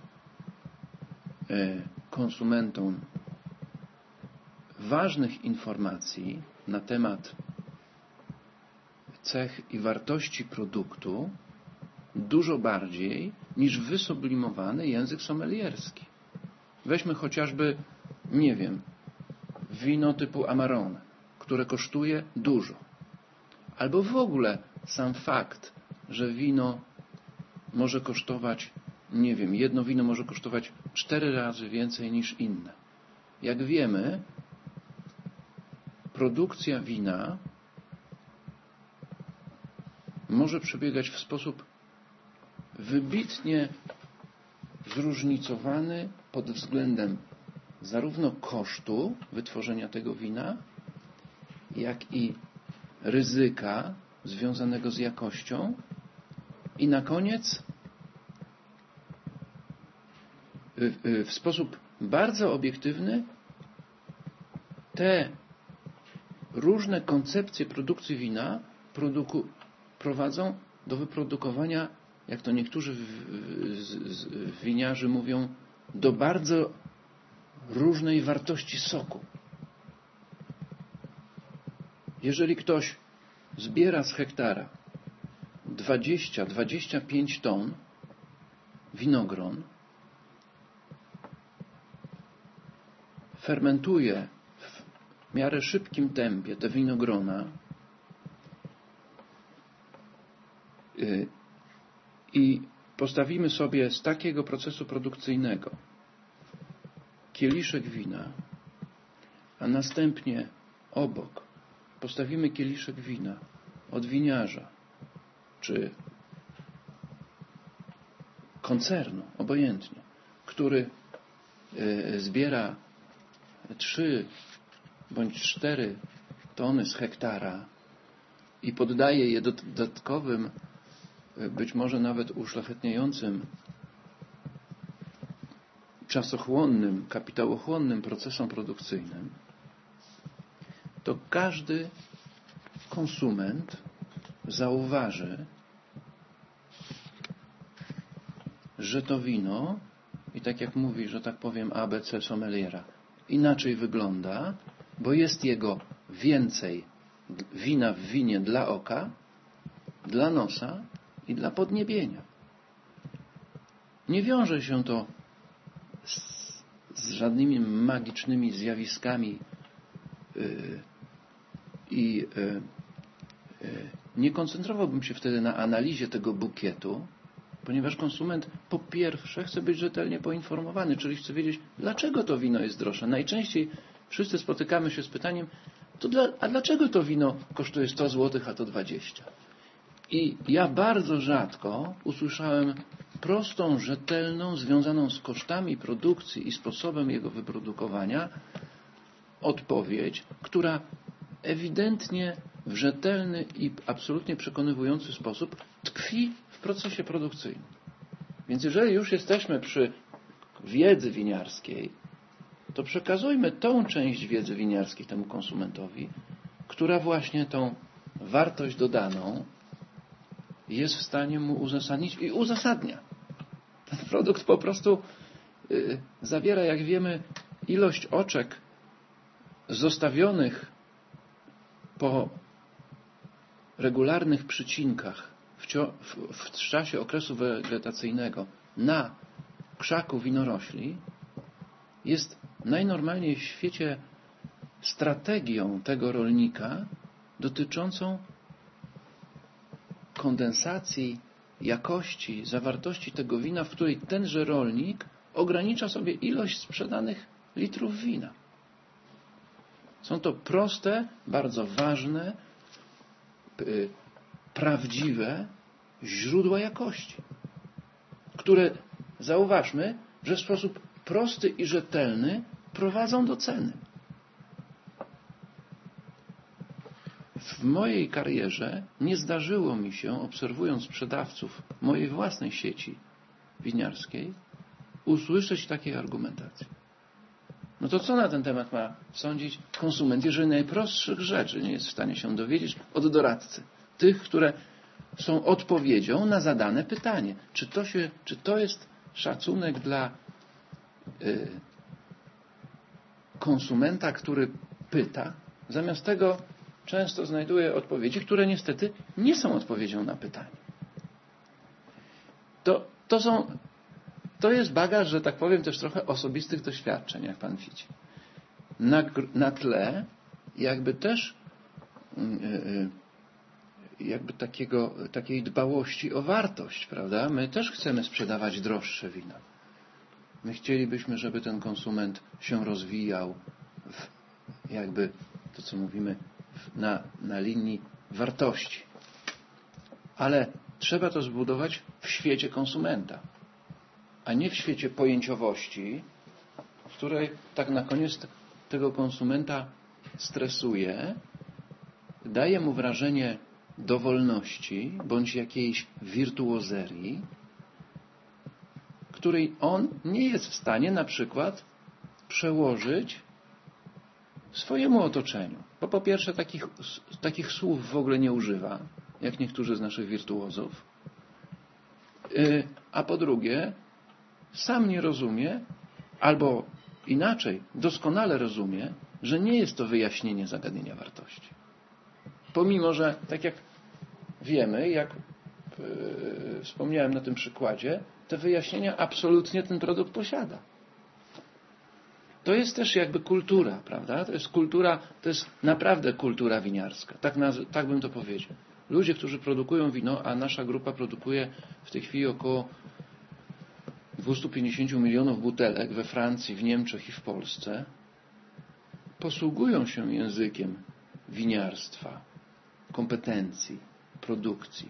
e, konsumentom ważnych informacji na temat cech i wartości produktu dużo bardziej niż wysublimowany język sommelierski. Weźmy chociażby, nie wiem, wino typu Amarone, które kosztuje dużo. Albo w ogóle sam fakt, że wino może kosztować, nie wiem, jedno wino może kosztować cztery razy więcej niż inne. Jak wiemy, produkcja wina może przebiegać w sposób wybitnie zróżnicowany pod względem zarówno kosztu wytworzenia tego wina, jak i ryzyka związanego z jakością. I na koniec w sposób bardzo obiektywny te różne koncepcje produkcji wina produku, prowadzą do wyprodukowania, jak to niektórzy winiarzy mówią, do bardzo różnej wartości soku. Jeżeli ktoś zbiera z hektara 20-25 ton winogron, fermentuje w miarę szybkim tempie te winogrona y, i postawimy sobie z takiego procesu produkcyjnego. Kieliszek wina, a następnie obok postawimy kieliszek wina od winiarza czy koncernu, obojętnie, który y, zbiera trzy bądź cztery tony z hektara i poddaje je dodatkowym, być może nawet uszlachetniającym, czasochłonnym, kapitałochłonnym procesom produkcyjnym, to każdy konsument zauważy, że to wino, i tak jak mówi, że tak powiem ABC sommeliera, inaczej wygląda, bo jest jego więcej wina w winie dla oka, dla nosa i dla podniebienia. Nie wiąże się to z, z żadnymi magicznymi zjawiskami yy, i yy, yy, nie koncentrowałbym się wtedy na analizie tego bukietu, ponieważ konsument po pierwsze chce być rzetelnie poinformowany, czyli chce wiedzieć, dlaczego to wino jest droższe. Najczęściej wszyscy spotykamy się z pytaniem, to dla, a dlaczego to wino kosztuje 100 zł, a to 20? I ja bardzo rzadko usłyszałem prostą, rzetelną, związaną z kosztami produkcji i sposobem jego wyprodukowania odpowiedź, która ewidentnie w rzetelny i absolutnie przekonywujący sposób tkwi w procesie produkcyjnym. Więc jeżeli już jesteśmy przy wiedzy winiarskiej, to przekazujmy tą część wiedzy winiarskiej temu konsumentowi, która właśnie tą wartość dodaną jest w stanie mu uzasadnić i uzasadnia. Ten produkt po prostu y, zawiera, jak wiemy, ilość oczek zostawionych po regularnych przycinkach w, w, w czasie okresu wegetacyjnego na krzaku winorośli jest najnormalniej w świecie strategią tego rolnika dotyczącą kondensacji jakości, zawartości tego wina, w której tenże rolnik ogranicza sobie ilość sprzedanych litrów wina. Są to proste, bardzo ważne, y, prawdziwe źródła jakości, które, zauważmy, że w sposób prosty i rzetelny prowadzą do ceny. W mojej karierze nie zdarzyło mi się, obserwując sprzedawców mojej własnej sieci winiarskiej, usłyszeć takiej argumentacji. No to co na ten temat ma sądzić konsument, jeżeli najprostszych rzeczy nie jest w stanie się dowiedzieć od doradcy? Tych, które są odpowiedzią na zadane pytanie. Czy to, się, czy to jest szacunek dla konsumenta, który pyta? Zamiast tego często znajduje odpowiedzi, które niestety nie są odpowiedzią na pytanie. To, to są to jest bagaż, że tak powiem, też trochę osobistych doświadczeń, jak pan widzi. Na, na tle jakby też yy, jakby takiego, takiej dbałości o wartość, prawda? My też chcemy sprzedawać droższe wino. My chcielibyśmy, żeby ten konsument się rozwijał w, jakby to, co mówimy, na, na linii wartości. Ale trzeba to zbudować w świecie konsumenta, a nie w świecie pojęciowości, w której tak na koniec tego konsumenta stresuje, daje mu wrażenie dowolności bądź jakiejś wirtuozerii, której on nie jest w stanie na przykład przełożyć swojemu otoczeniu. Bo po pierwsze takich, takich słów w ogóle nie używa, jak niektórzy z naszych wirtuozów. Y, a po drugie, sam nie rozumie, albo inaczej, doskonale rozumie, że nie jest to wyjaśnienie zagadnienia wartości. Pomimo, że tak jak wiemy, jak yy, wspomniałem na tym przykładzie, te wyjaśnienia absolutnie ten produkt posiada. To jest też jakby kultura, prawda? To jest kultura, to jest naprawdę kultura winiarska. Tak, tak bym to powiedział. Ludzie, którzy produkują wino, a nasza grupa produkuje w tej chwili około 250 milionów butelek we Francji, w Niemczech i w Polsce, posługują się językiem winiarstwa, kompetencji, produkcji.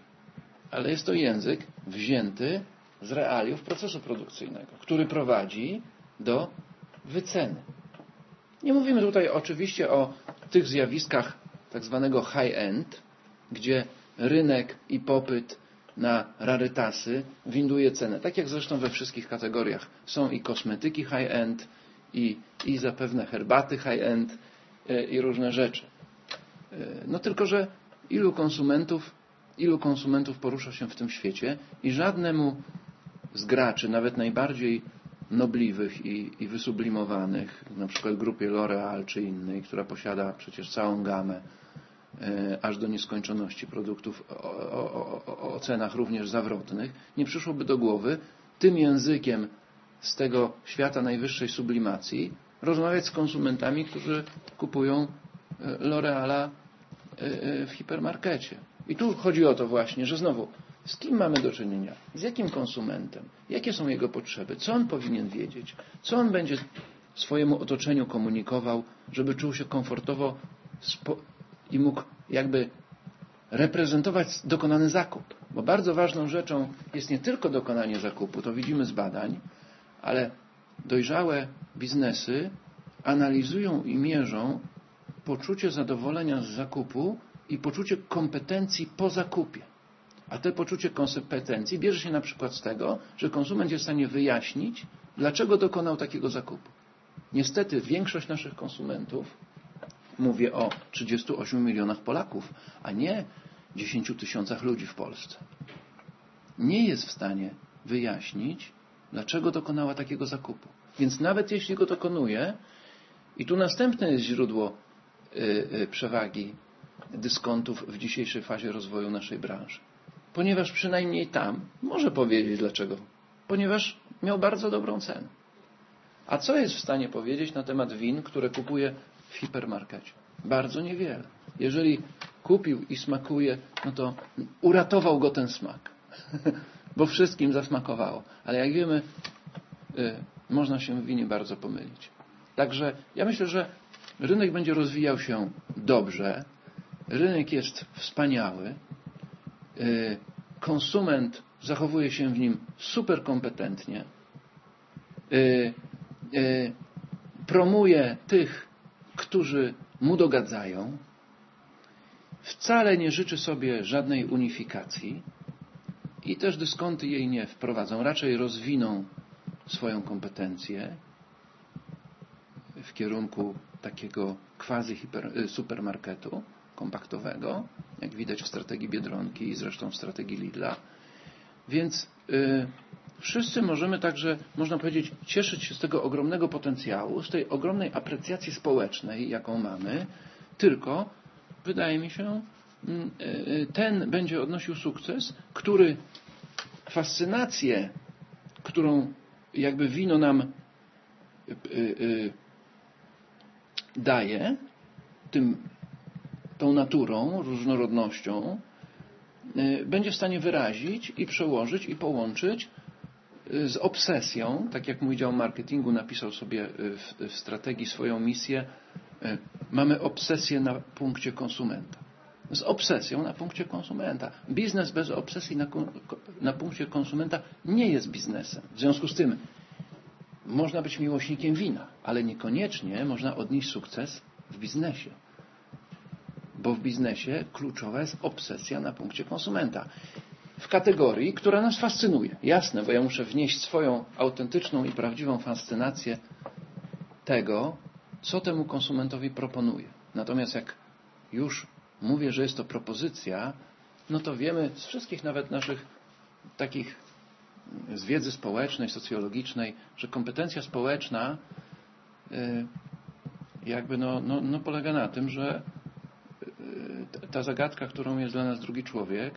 Ale jest to język wzięty z realiów procesu produkcyjnego, który prowadzi do wyceny. Nie mówimy tutaj oczywiście o tych zjawiskach tak zwanego high-end, gdzie rynek i popyt na rarytasy winduje cenę. Tak jak zresztą we wszystkich kategoriach. Są i kosmetyki high-end, i, i zapewne herbaty high-end e, i różne rzeczy. E, no tylko, że ilu konsumentów, ilu konsumentów porusza się w tym świecie i żadnemu z graczy, nawet najbardziej nobliwych i, i wysublimowanych, na przykład grupie L'Oreal czy innej, która posiada przecież całą gamę e, aż do nieskończoności produktów o, o, o, o cenach również zawrotnych, nie przyszłoby do głowy tym językiem z tego świata najwyższej sublimacji rozmawiać z konsumentami, którzy kupują e, L'Oreala e, w hipermarkecie. I tu chodzi o to właśnie, że znowu z kim mamy do czynienia? Z jakim konsumentem? Jakie są jego potrzeby? Co on powinien wiedzieć? Co on będzie swojemu otoczeniu komunikował, żeby czuł się komfortowo i mógł jakby reprezentować dokonany zakup? Bo bardzo ważną rzeczą jest nie tylko dokonanie zakupu, to widzimy z badań, ale dojrzałe biznesy analizują i mierzą poczucie zadowolenia z zakupu i poczucie kompetencji po zakupie. A te poczucie kompetencji bierze się na przykład z tego, że konsument jest w stanie wyjaśnić, dlaczego dokonał takiego zakupu. Niestety większość naszych konsumentów, mówię o 38 milionach Polaków, a nie 10 tysiącach ludzi w Polsce, nie jest w stanie wyjaśnić, dlaczego dokonała takiego zakupu. Więc nawet jeśli go dokonuje, i tu następne jest źródło y, y, przewagi dyskontów w dzisiejszej fazie rozwoju naszej branży ponieważ przynajmniej tam może powiedzieć dlaczego. Ponieważ miał bardzo dobrą cenę. A co jest w stanie powiedzieć na temat win, które kupuje w hipermarkecie? Bardzo niewiele. Jeżeli kupił i smakuje, no to uratował go ten smak. Bo wszystkim zasmakowało. Ale jak wiemy, y, można się w winie bardzo pomylić. Także ja myślę, że rynek będzie rozwijał się dobrze. Rynek jest wspaniały. Y, konsument zachowuje się w nim super kompetentnie, y, y, promuje tych, którzy mu dogadzają, wcale nie życzy sobie żadnej unifikacji i też dyskonty jej nie wprowadzą, raczej rozwiną swoją kompetencję w kierunku takiego quasi supermarketu kompaktowego, jak widać w strategii Biedronki i zresztą w strategii Lidla. Więc yy, wszyscy możemy także, można powiedzieć, cieszyć się z tego ogromnego potencjału, z tej ogromnej aprecjacji społecznej, jaką mamy, tylko wydaje mi się, yy, ten będzie odnosił sukces, który fascynację, którą jakby wino nam daje, tym tą naturą, różnorodnością, y, będzie w stanie wyrazić i przełożyć i połączyć y, z obsesją, tak jak mój dział marketingu napisał sobie y, w, strategii swoją misję, mamy obsesję na punkcie konsumenta. z obsesją na punkcie konsumenta. Biznes bez obsesji na, na punkcie konsumenta nie jest biznesem. W związku z tym można być miłośnikiem wina, ale niekoniecznie można odnieść sukces w biznesie. Bo w biznesie kluczowa jest obsesja na punkcie konsumenta. W kategorii, która nas fascynuje. Jasne, bo ja muszę wnieść swoją autentyczną i prawdziwą fascynację tego, co temu konsumentowi proponuję. Natomiast jak już mówię, że jest to propozycja, no to wiemy z wszystkich nawet naszych takich z wiedzy społecznej, socjologicznej, że kompetencja społeczna y, jakby no, no, no polega na tym, że ta zagadka, którą jest dla nas drugi człowiek,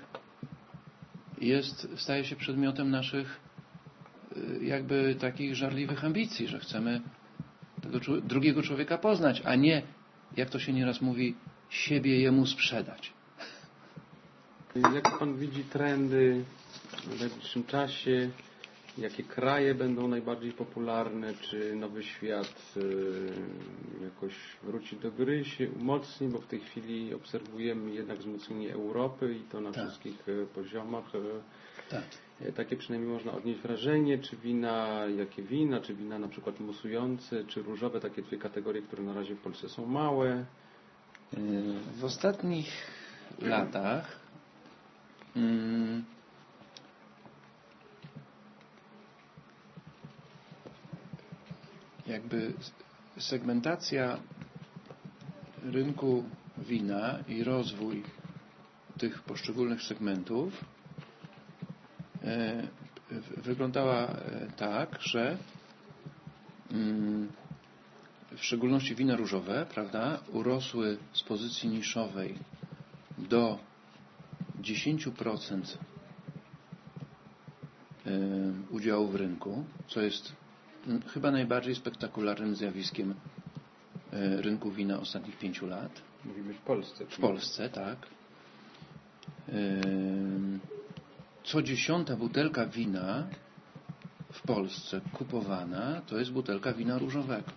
jest, staje się przedmiotem naszych y, jakby takich żarliwych ambicji, że chcemy tego drugiego człowieka poznać, a nie, jak to się nieraz mówi, siebie jemu sprzedać. Jak Pan widzi trendy w najbliższym czasie? Jakie kraje będą najbardziej popularne? Czy Nowy Świat y, jakoś wróci do gry, się umocni? Bo w tej chwili obserwujemy jednak wzmocnienie Europy i to na tak. wszystkich y, poziomach. Y, tak. Takie przynajmniej można odnieść wrażenie, czy wina, jakie wina, czy wina na przykład musujące, czy różowe, takie dwie kategorie, które na razie w Polsce są małe. W ostatnich latach mm, jakby segmentacja rynku wina i rozwój tych poszczególnych segmentów e, wyglądała e, tak, że mm, w szczególności wina różowe, prawda, urosły z pozycji niszowej do 10% e, udziału w rynku, co jest chyba najbardziej spektakularnym zjawiskiem e, rynku wina ostatnich pięciu lat. Mówimy w Polsce. W Polsce, tak. Co dziesiąta butelka wina w Polsce kupowana to jest butelka wina różowego.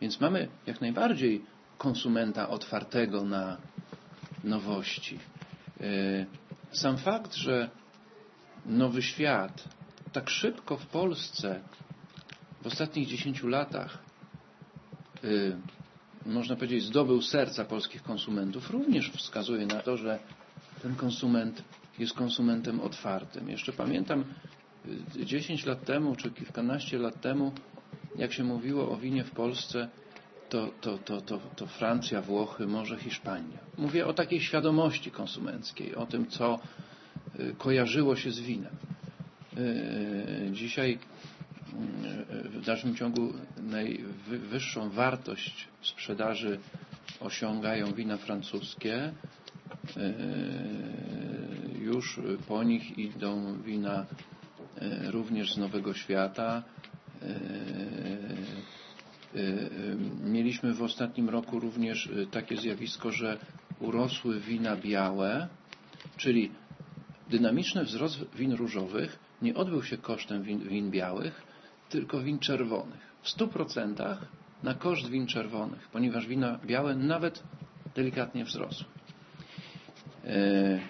Więc mamy jak najbardziej konsumenta otwartego na nowości. E, sam fakt, że nowy świat tak szybko w Polsce w ostatnich 10 latach y, można powiedzieć zdobył serca polskich konsumentów, również wskazuje na to, że ten konsument jest konsumentem otwartym. Jeszcze pamiętam 10 y, lat temu, czy kilkanaście lat temu, jak się mówiło o winie w Polsce, to, to, to, to, to Francja, Włochy, może Hiszpania. Mówię o takiej świadomości konsumenckiej, o tym, co y, kojarzyło się z winem. Dzisiaj w dalszym ciągu najwyższą wartość sprzedaży osiągają wina francuskie. E, już po nich idą wina e, również z Nowego Świata. E, mieliśmy w ostatnim roku również takie zjawisko, że urosły wina białe, czyli dynamiczny wzrost win różowych nie odbył się kosztem win, win białych, tylko win czerwonych. W 100% na koszt win czerwonych, ponieważ wina białe nawet delikatnie wzrosły. E...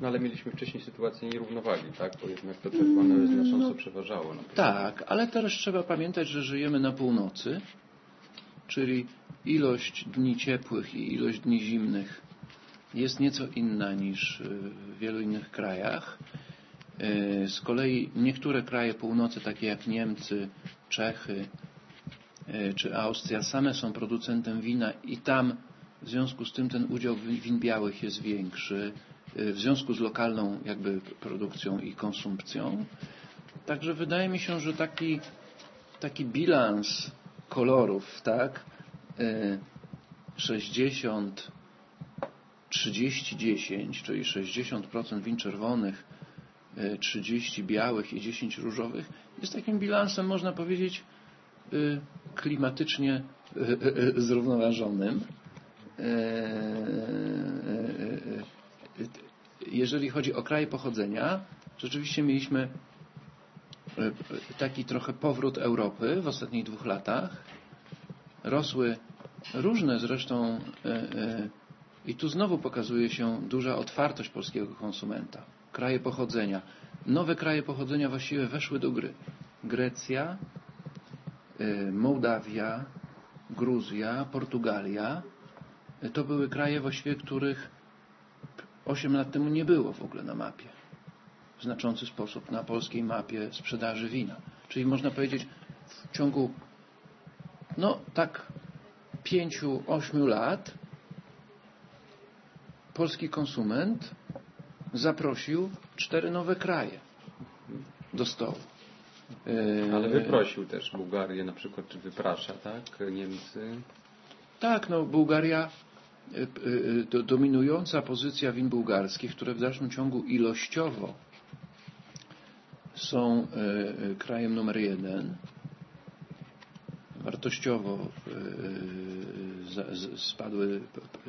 No ale mieliśmy wcześniej sytuację nierównowagi, tak? Bo jednak to czerwone znacząco no, przeważało. tak, ale teraz trzeba pamiętać, że żyjemy na północy, czyli ilość dni ciepłych i ilość dni zimnych jest nieco inna niż w wielu innych krajach. E, z kolei niektóre kraje północy, takie jak Niemcy, Czechy e, czy Austria, same są producentem wina i tam w związku z tym ten udział win białych jest większy e, w związku z lokalną jakby produkcją i konsumpcją. Także wydaje mi się, że taki, taki bilans kolorów, tak, 60 30-10, czyli 60% win czerwonych 30 białych i 10 różowych jest takim bilansem, można powiedzieć, y, klimatycznie y, zrównoważonym. Jeżeli chodzi o kraje pochodzenia, rzeczywiście mieliśmy taki trochę powrót Europy w ostatnich dwóch latach. Rosły różne zresztą I tu znowu pokazuje się duża otwartość polskiego konsumenta. Kraje pochodzenia. Nowe kraje pochodzenia właściwie weszły do gry. Grecja, y, Mołdawia, Gruzja, Portugalia. To były kraje właściwie, których 8 lat temu nie było w ogóle na mapie. W znaczący sposób na polskiej mapie sprzedaży wina. Czyli można powiedzieć w ciągu no tak 5-8 lat polski konsument zaprosił cztery nowe kraje do stołu. Ale wyprosił też Bułgarię na przykład, czy wyprasza, tak? Niemcy. Tak, no Bułgaria to dominująca pozycja win bułgarskich, które w dalszym ciągu ilościowo są krajem numer jeden, wartościowo spadły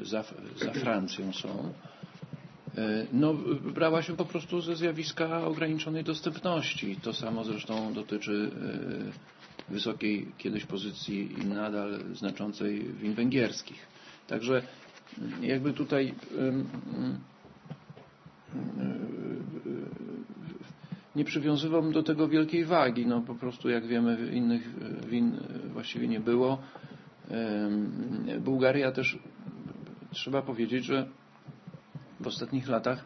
za, za Francją są, no, brała się po prostu ze zjawiska ograniczonej dostępności. To samo zresztą dotyczy wysokiej kiedyś pozycji i nadal znaczącej win węgierskich. Także jakby tutaj nie przywiązywałbym do tego wielkiej wagi. No po prostu jak wiemy innych win właściwie nie było. Bułgaria też trzeba powiedzieć, że w ostatnich latach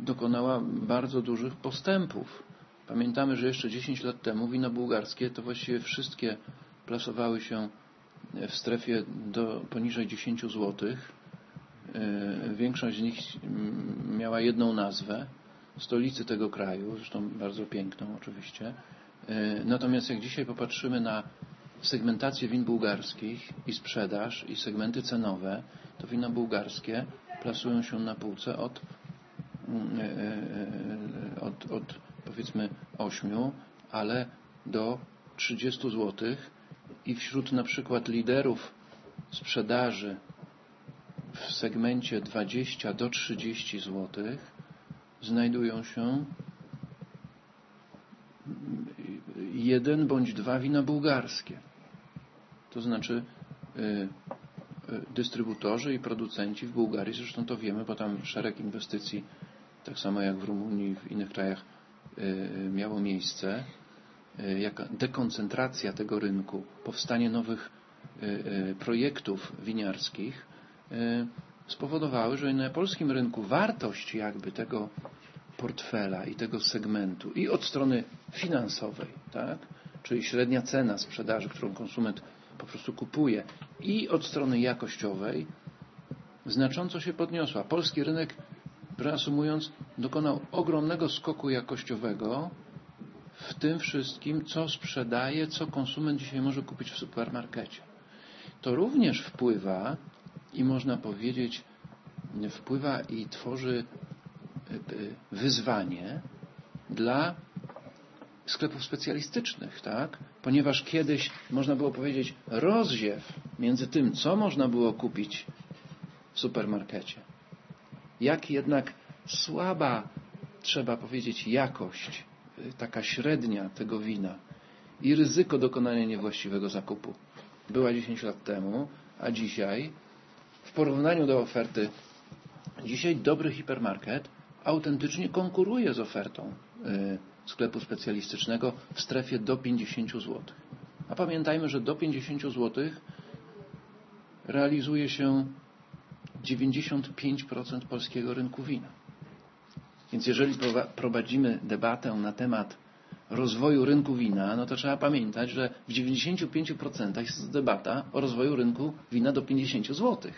dokonała bardzo dużych postępów. Pamiętamy, że jeszcze 10 lat temu wina bułgarskie to właściwie wszystkie plasowały się w strefie do poniżej 10 zł. Większość z nich miała jedną nazwę, stolicy tego kraju, zresztą bardzo piękną oczywiście. Natomiast jak dzisiaj popatrzymy na segmentację win bułgarskich i sprzedaż i segmenty cenowe, to wina bułgarskie plasują się na półce od, od, od powiedzmy 8, ale do 30 zł i wśród na przykład liderów sprzedaży w segmencie 20 do 30 zł znajdują się jeden bądź dwa wina bułgarskie. To znaczy dystrybutorzy i producenci w Bułgarii, zresztą to wiemy, bo tam szereg inwestycji, tak samo jak w Rumunii i w innych krajach miało miejsce, jaka dekoncentracja tego rynku, powstanie nowych projektów winiarskich spowodowały, że na polskim rynku wartość jakby tego portfela i tego segmentu i od strony finansowej, tak? czyli średnia cena sprzedaży, którą konsument po prostu kupuje i od strony jakościowej znacząco się podniosła. Polski rynek, reasumując, dokonał ogromnego skoku jakościowego w tym wszystkim, co sprzedaje, co konsument dzisiaj może kupić w supermarkecie. To również wpływa i można powiedzieć, wpływa i tworzy wyzwanie dla sklepów specjalistycznych, tak? Ponieważ kiedyś można było powiedzieć rozdziew między tym, co można było kupić w supermarkecie. Jak jednak słaba, trzeba powiedzieć, jakość, taka średnia tego wina i ryzyko dokonania niewłaściwego zakupu była 10 lat temu, a dzisiaj w porównaniu do oferty, dzisiaj dobry hipermarket autentycznie konkuruje z ofertą sklepu specjalistycznego w strefie do 50 zł. A pamiętajmy, że do 50 zł realizuje się 95% polskiego rynku wina. Więc jeżeli prowadzimy debatę na temat rozwoju rynku wina, no to trzeba pamiętać, że w 95% jest debata o rozwoju rynku wina do 50 zł.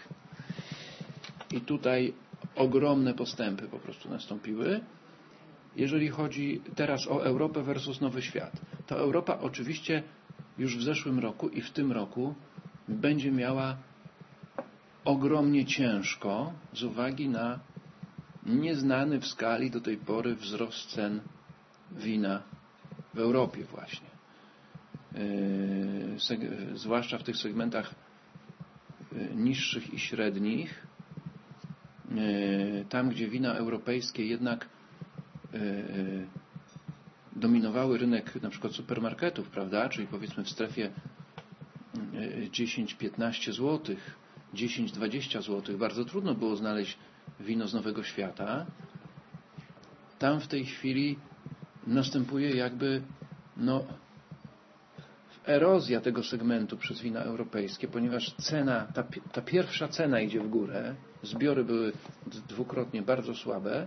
I tutaj ogromne postępy po prostu nastąpiły. Jeżeli chodzi teraz o Europę versus Nowy Świat, to Europa oczywiście już w zeszłym roku i w tym roku będzie miała ogromnie ciężko z uwagi na nieznany w skali do tej pory wzrost cen wina w Europie właśnie. Yy, zwłaszcza w tych segmentach yy, niższych i średnich, tam gdzie wina europejskie jednak dominowały rynek na przykład supermarketów, prawda, czyli powiedzmy w strefie 10-15 zł 10-20 zł. Bardzo trudno było znaleźć wino z Nowego Świata. Tam w tej chwili następuje jakby no, erozja tego segmentu przez wina europejskie, ponieważ cena, ta, ta pierwsza cena idzie w górę, zbiory były dwukrotnie bardzo słabe,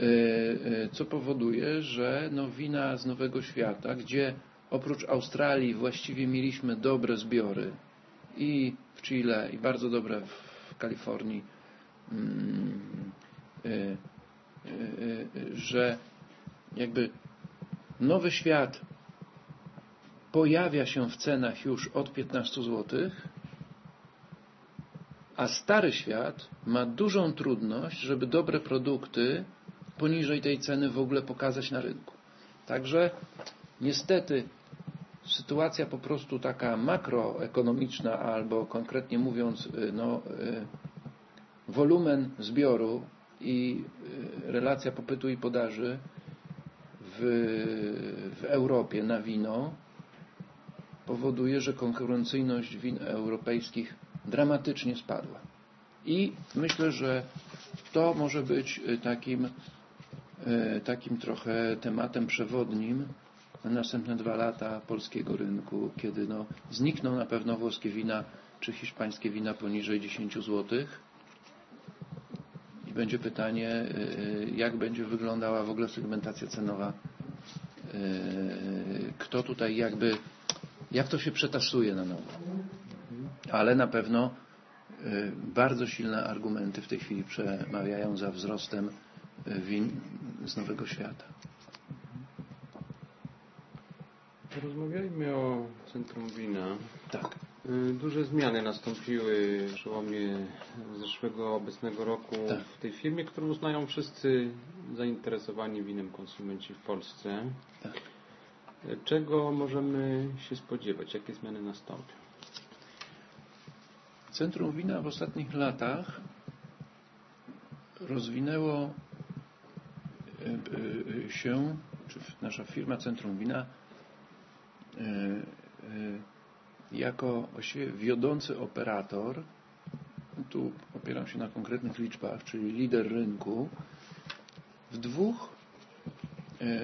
e, e, co powoduje, że no wina z Nowego Świata, gdzie oprócz Australii właściwie mieliśmy dobre zbiory i w Chile, i bardzo dobre w Kalifornii, mm, e, że jakby Nowy Świat pojawia się w cenach już od 15 zł, a stary świat ma dużą trudność, żeby dobre produkty poniżej tej ceny w ogóle pokazać na rynku. Także niestety sytuacja po prostu taka makroekonomiczna albo konkretnie mówiąc y, no, y, wolumen zbioru i y, relacja popytu i podaży w, w Europie na wino powoduje, że konkurencyjność win europejskich dramatycznie spadła. I myślę, że to może być y, takim, y, takim trochę tematem przewodnim na następne dwa lata polskiego rynku, kiedy no, znikną na pewno włoskie wina czy hiszpańskie wina poniżej 10 zł. I będzie pytanie, y, jak będzie wyglądała w ogóle segmentacja cenowa. Kto tutaj jakby jak to się przetasuje na nowo. Ale na pewno y, bardzo silne argumenty w tej chwili przemawiają za wzrostem y, win z Nowego Świata. Porozmawiajmy o Centrum Wina. Tak. Y, duże zmiany nastąpiły w przełomie zeszłego, obecnego roku tak. w tej firmie, którą uznają wszyscy zainteresowani winem konsumenci w Polsce. Tak. Czego możemy się spodziewać? Jakie zmiany nastąpią? Centrum Wina w ostatnich latach rozwinęło e, e, się, czy nasza firma Centrum Wina e, jako właściwie wiodący operator, tu opieram się na konkretnych liczbach, czyli lider rynku, w dwóch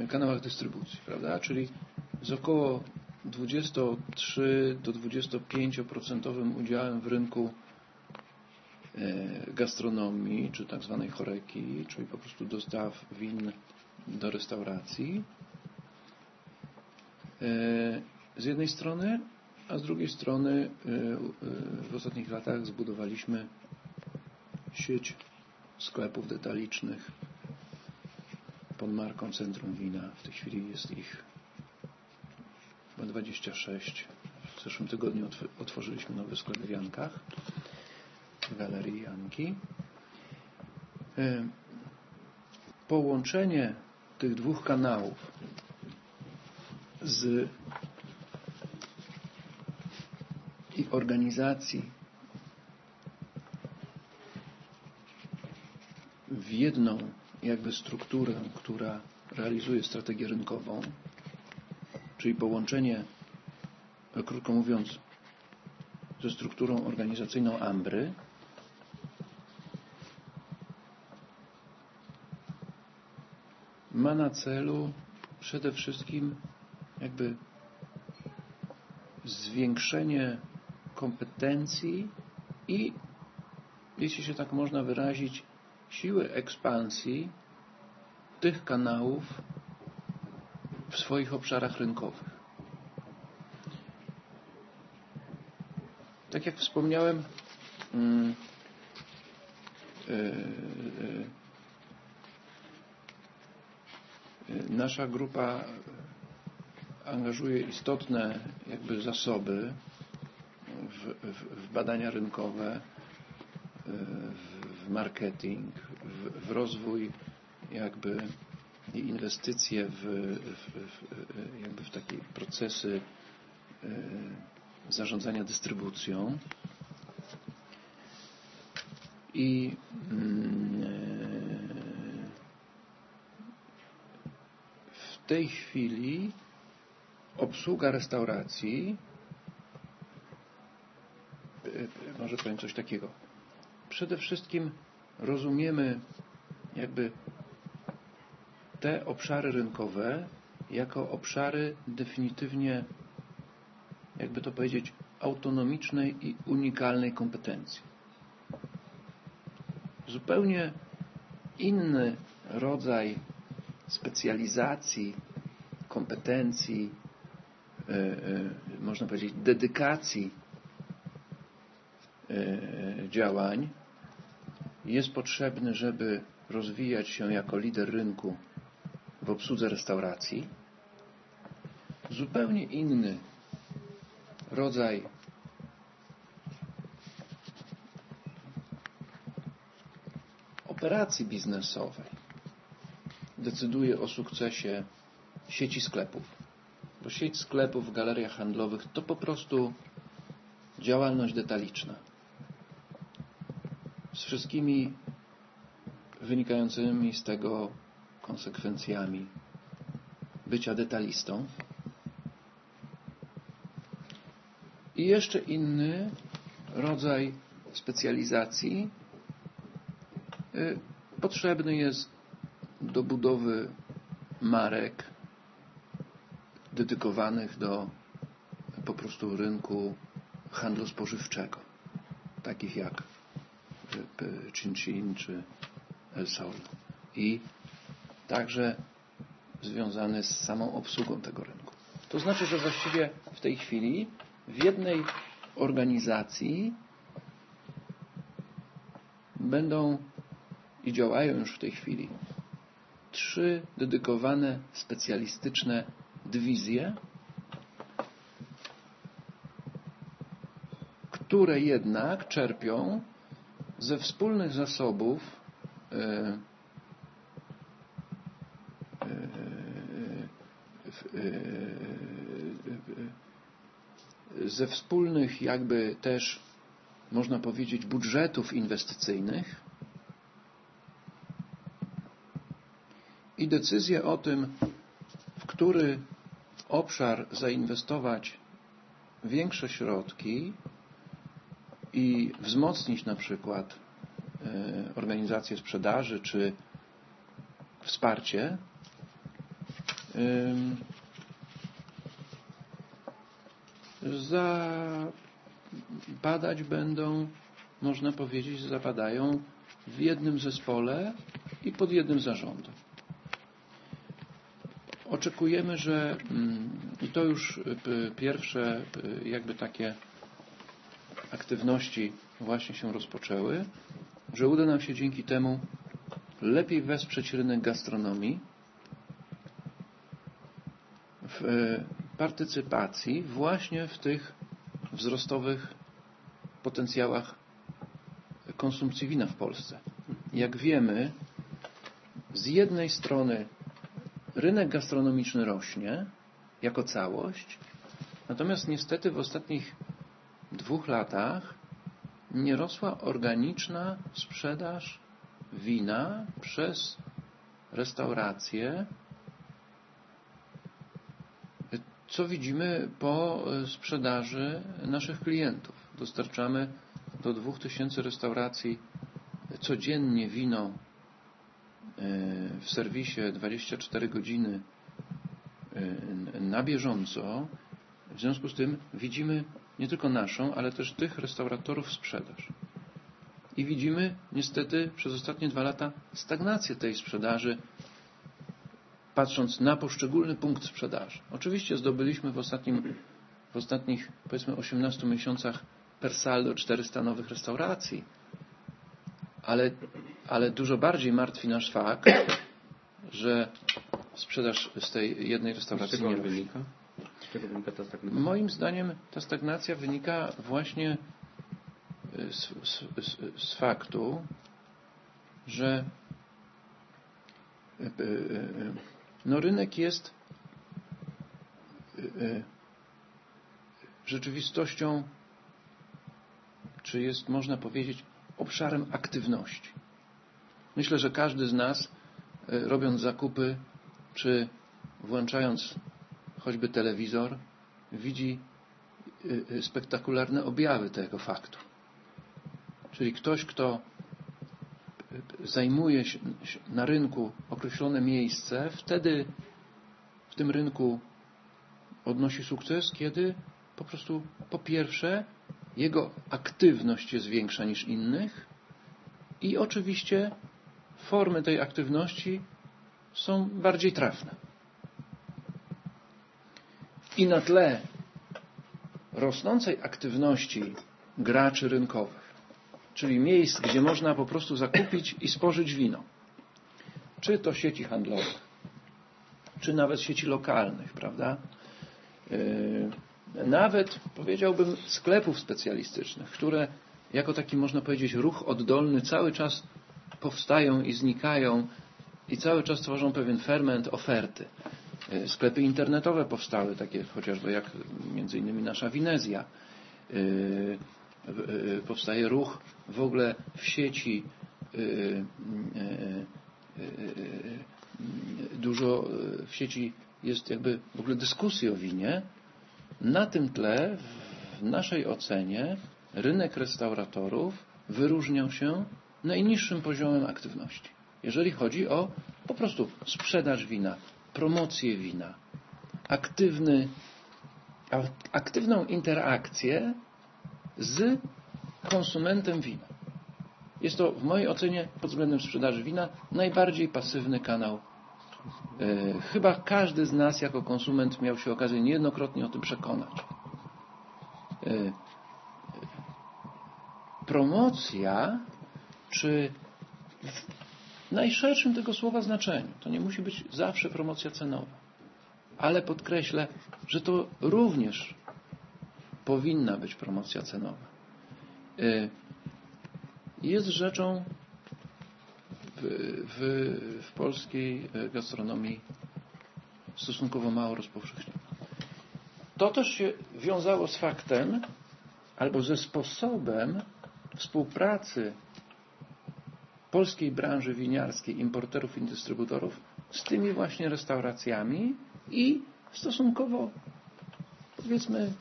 kanałach dystrybucji, prawda? Czyli z około 23 do 25% udziałem w rynku e, gastronomii, czy tak zwanej choreki, czyli po prostu dostaw win do restauracji. E, z jednej strony, a z drugiej strony e, w ostatnich latach zbudowaliśmy sieć sklepów detalicznych pod marką Centrum Wina. W tej chwili jest ich 26. W zeszłym tygodniu otworzyliśmy nowy sklep w Jankach, w Galerii Janki. E, połączenie tych dwóch kanałów z i organizacji w jedną jakby strukturę, która realizuje strategię rynkową, czyli połączenie, krótko mówiąc, ze strukturą organizacyjną Ambry, ma na celu przede wszystkim jakby zwiększenie kompetencji i, jeśli się tak można wyrazić, siły ekspansji tych kanałów, w swoich obszarach rynkowych. Tak jak wspomniałem, mm, e, e, e, nasza grupa angażuje istotne jakby zasoby w, w, w badania rynkowe, w, w marketing, w, rozwój jakby inwestycje w, w, w, jakby w takie procesy e, zarządzania dystrybucją i mm, e, w tej chwili obsługa restauracji e, może powiem coś takiego. Przede wszystkim rozumiemy jakby te obszary rynkowe jako obszary definitywnie, jakby to powiedzieć, autonomicznej i unikalnej kompetencji. Zupełnie inny rodzaj specjalizacji, kompetencji, e, e, można powiedzieć, dedykacji e, działań jest potrzebny, żeby rozwijać się jako lider rynku w obsłudze restauracji. Zupełnie inny rodzaj operacji biznesowej decyduje o sukcesie sieci sklepów. Bo sieć sklepów w galeriach handlowych to po prostu działalność detaliczna. Z wszystkimi wynikającymi z tego konsekwencjami bycia detalistą. I jeszcze inny rodzaj specjalizacji y, potrzebny jest do budowy marek dedykowanych do po prostu rynku handlu spożywczego, takich jak Chin czy El Sol. I także związany z samą obsługą tego rynku. To znaczy, że właściwie w tej chwili w jednej organizacji będą i działają już w tej chwili trzy dedykowane specjalistyczne dywizje, które jednak czerpią ze wspólnych zasobów e, ze wspólnych jakby też można powiedzieć budżetów inwestycyjnych i decyzję o tym, w który obszar zainwestować większe środki i wzmocnić na przykład e, organizację sprzedaży czy wsparcie, zapadać będą, można powiedzieć, zapadają w jednym zespole i pod jednym zarządem. Oczekujemy, że mm, i to już pierwsze jakby takie aktywności właśnie się rozpoczęły, że uda nam się dzięki temu lepiej wesprzeć rynek gastronomii w partycypacji właśnie w tych wzrostowych potencjałach konsumpcji wina w Polsce. Jak wiemy, z jednej strony rynek gastronomiczny rośnie jako całość, natomiast niestety w ostatnich dwóch latach nie rosła organiczna sprzedaż wina przez restauracje co widzimy po e, sprzedaży naszych klientów. Dostarczamy do 2000 restauracji codziennie wino e, w serwisie 24 godziny e, na bieżąco. W związku z tym widzimy nie tylko naszą, ale też tych restauratorów sprzedaż. I widzimy niestety przez ostatnie dwa lata stagnację tej sprzedaży patrząc na poszczególny punkt sprzedaży. Oczywiście zdobyliśmy w, ostatnim, w ostatnich, powiedzmy, 18 miesiącach per saldo 400 nowych restauracji, ale, ale dużo bardziej martwi nasz fakt, że sprzedaż z tej jednej restauracji nie wynika? Z czego wynika ta stagnacja? Moim zdaniem ta stagnacja wynika właśnie y, z, z, z, z faktu, że y, y, no rynek jest y, y, rzeczywistością, czy jest, można powiedzieć, obszarem aktywności. Myślę, że każdy z nas, y, robiąc zakupy, czy włączając choćby telewizor, widzi spektakularne objawy tego faktu. czyli ktoś, kto zajmuje się na rynku określone miejsce, wtedy w tym rynku odnosi sukces, kiedy po prostu po pierwsze jego aktywność jest większa niż innych i oczywiście formy tej aktywności są bardziej trafne. I na tle rosnącej aktywności graczy rynkowych, czyli miejsc, gdzie można po prostu zakupić i spożyć wino, czy to sieci handlowych, czy nawet sieci lokalnych, prawda? Yy, nawet powiedziałbym sklepów specjalistycznych, które jako taki można powiedzieć ruch oddolny cały czas powstają i znikają i cały czas tworzą pewien ferment oferty. E, sklepy internetowe powstały, takie chociażby jak między innymi nasza Winezja. E, e, powstaje ruch w ogóle w sieci dużo w sieci jest jakby w ogóle dyskusji o winie. Na tym tle w naszej ocenie rynek restauratorów wyróżniał się najniższym poziomem aktywności. Jeżeli chodzi o po prostu sprzedaż wina, promocję wina, aktywny, aktywną interakcję z konsumentem wina. Jest to w mojej ocenie pod względem sprzedaży wina najbardziej pasywny kanał. E, chyba każdy z nas jako konsument miał się okazję niejednokrotnie o tym przekonać. E, promocja, czy w najszerszym tego słowa znaczeniu, to nie musi być zawsze promocja cenowa, ale podkreślę, że to również powinna być promocja cenowa. Y, jest rzeczą w, w, w polskiej gastronomii stosunkowo mało rozpowszechnioną. To też się wiązało z faktem, albo ze sposobem współpracy polskiej branży winiarskiej, importerów i dystrybutorów z tymi właśnie restauracjami i stosunkowo, powiedzmy,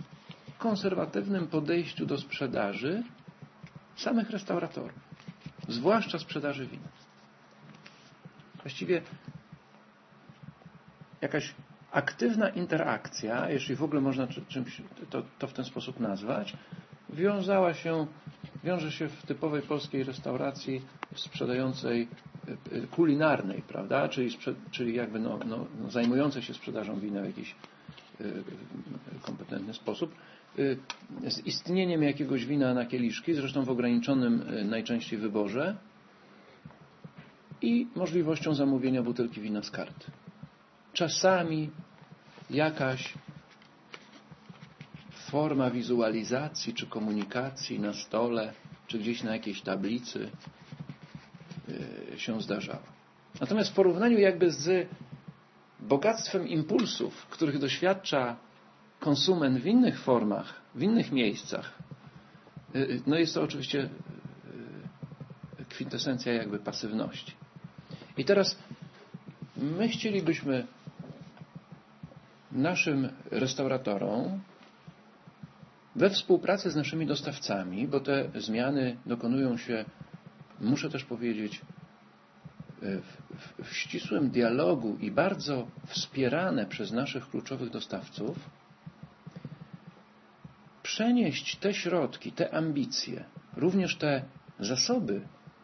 konserwatywnym podejściu do sprzedaży samych restauratorów, zwłaszcza sprzedaży wina. Właściwie jakaś aktywna interakcja, jeśli w ogóle można czymś to, to w ten sposób nazwać, wiązała się, wiąże się w typowej polskiej restauracji sprzedającej e, e, kulinarnej, prawda? Czyli, czyli jakby no, no, no, zajmującej się sprzedażą wina w jakiś e, kompetentny sposób, z istnieniem jakiegoś wina na kieliszki, zresztą w ograniczonym najczęściej wyborze i możliwością zamówienia butelki wina z karty. Czasami jakaś forma wizualizacji czy komunikacji na stole, czy gdzieś na jakiejś tablicy y, się zdarzała. Natomiast w porównaniu jakby z bogactwem impulsów, których doświadcza konsument w innych formach, w innych miejscach, y, y, no jest to oczywiście kwintesencja jakby pasywności. I teraz my chcielibyśmy naszym restauratorom we współpracy z naszymi dostawcami, bo te zmiany dokonują się, muszę też powiedzieć, w, w, w ścisłym dialogu i bardzo wspierane przez naszych kluczowych dostawców, przenieść te środki, te ambicje, również te zasoby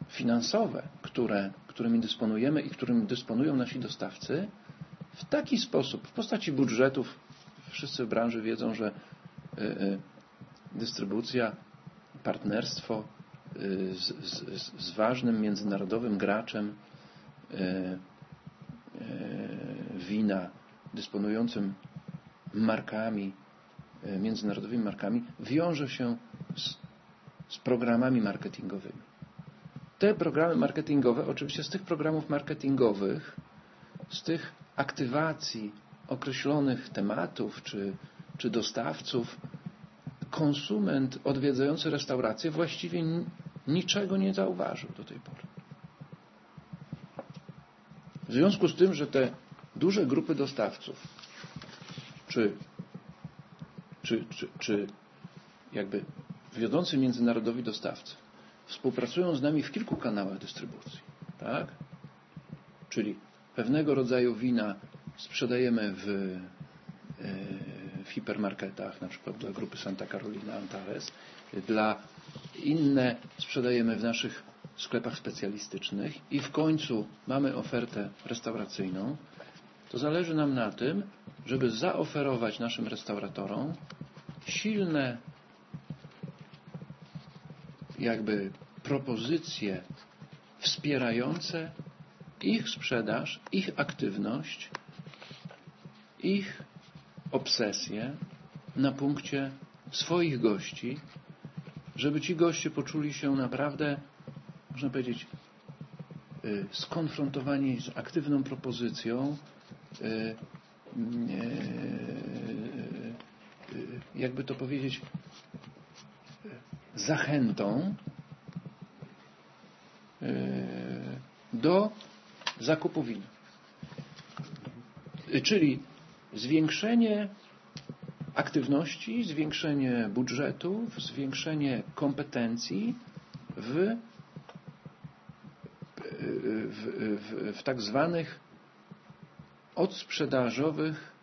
finansowe, które, którymi dysponujemy i którymi dysponują nasi dostawcy, w taki sposób, w postaci budżetów, wszyscy w branży wiedzą, że y, y, dystrybucja, partnerstwo y, z, z, z ważnym międzynarodowym graczem wina dysponującym markami, międzynarodowymi markami, wiąże się z, z programami marketingowymi. Te programy marketingowe, oczywiście z tych programów marketingowych, z tych aktywacji określonych tematów czy, czy dostawców, konsument odwiedzający restaurację właściwie niczego nie zauważył do tej pory. W związku z tym, że te duże grupy dostawców, czy, czy, czy, czy jakby wiodący międzynarodowi dostawcy, współpracują z nami w kilku kanałach dystrybucji. Tak? Czyli pewnego rodzaju wina sprzedajemy w, e, w hipermarketach, na przykład dla grupy Santa Carolina Antares, dla inne sprzedajemy w naszych sklepach specjalistycznych i w końcu mamy ofertę restauracyjną, to zależy nam na tym, żeby zaoferować naszym restauratorom silne jakby propozycje wspierające ich sprzedaż, ich aktywność, ich obsesję na punkcie swoich gości, żeby ci goście poczuli się naprawdę, można powiedzieć, y, skonfrontowani z aktywną propozycją, y, jakby to powiedzieć, zachętą do zakupu wina. Czyli zwiększenie aktywności, zwiększenie budżetów, zwiększenie kompetencji w, w, w, w tak zwanych odsprzedażowych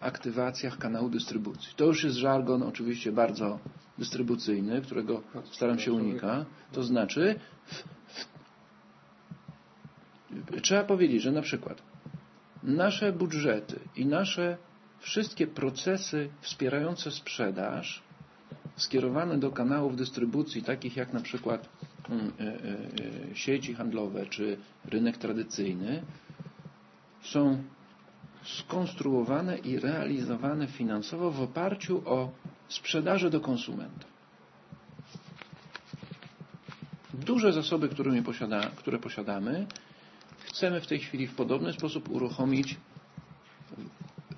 aktywacjach kanału dystrybucji. To już jest żargon oczywiście bardzo dystrybucyjny, którego staram się unikać. To znaczy trzeba powiedzieć, że na przykład nasze budżety i nasze wszystkie procesy wspierające sprzedaż skierowane do kanałów dystrybucji, takich jak na przykład mm, e, e, e, sieci handlowe czy rynek tradycyjny, są skonstruowane i realizowane finansowo w oparciu o sprzedaży do konsumenta. Duże zasoby, posiada, które posiadamy, chcemy w tej chwili w podobny sposób uruchomić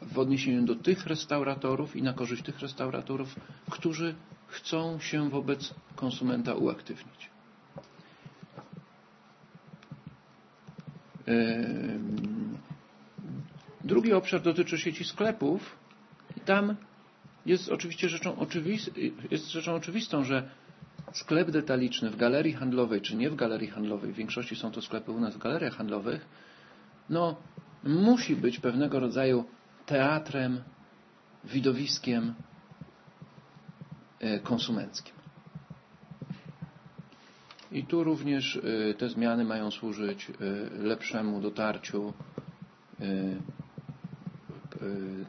w odniesieniu do tych restauratorów i na korzyść tych restauratorów, którzy chcą się wobec konsumenta uaktywnić. Drugi obszar dotyczy sieci sklepów tam jest oczywiście rzeczą, jest rzeczą oczywistą, że sklep detaliczny w galerii handlowej, czy nie w galerii handlowej, w większości są to sklepy u nas w galeriach handlowych, no musi być pewnego rodzaju teatrem, widowiskiem e, konsumenckim. I tu również e, te zmiany mają służyć e, lepszemu dotarciu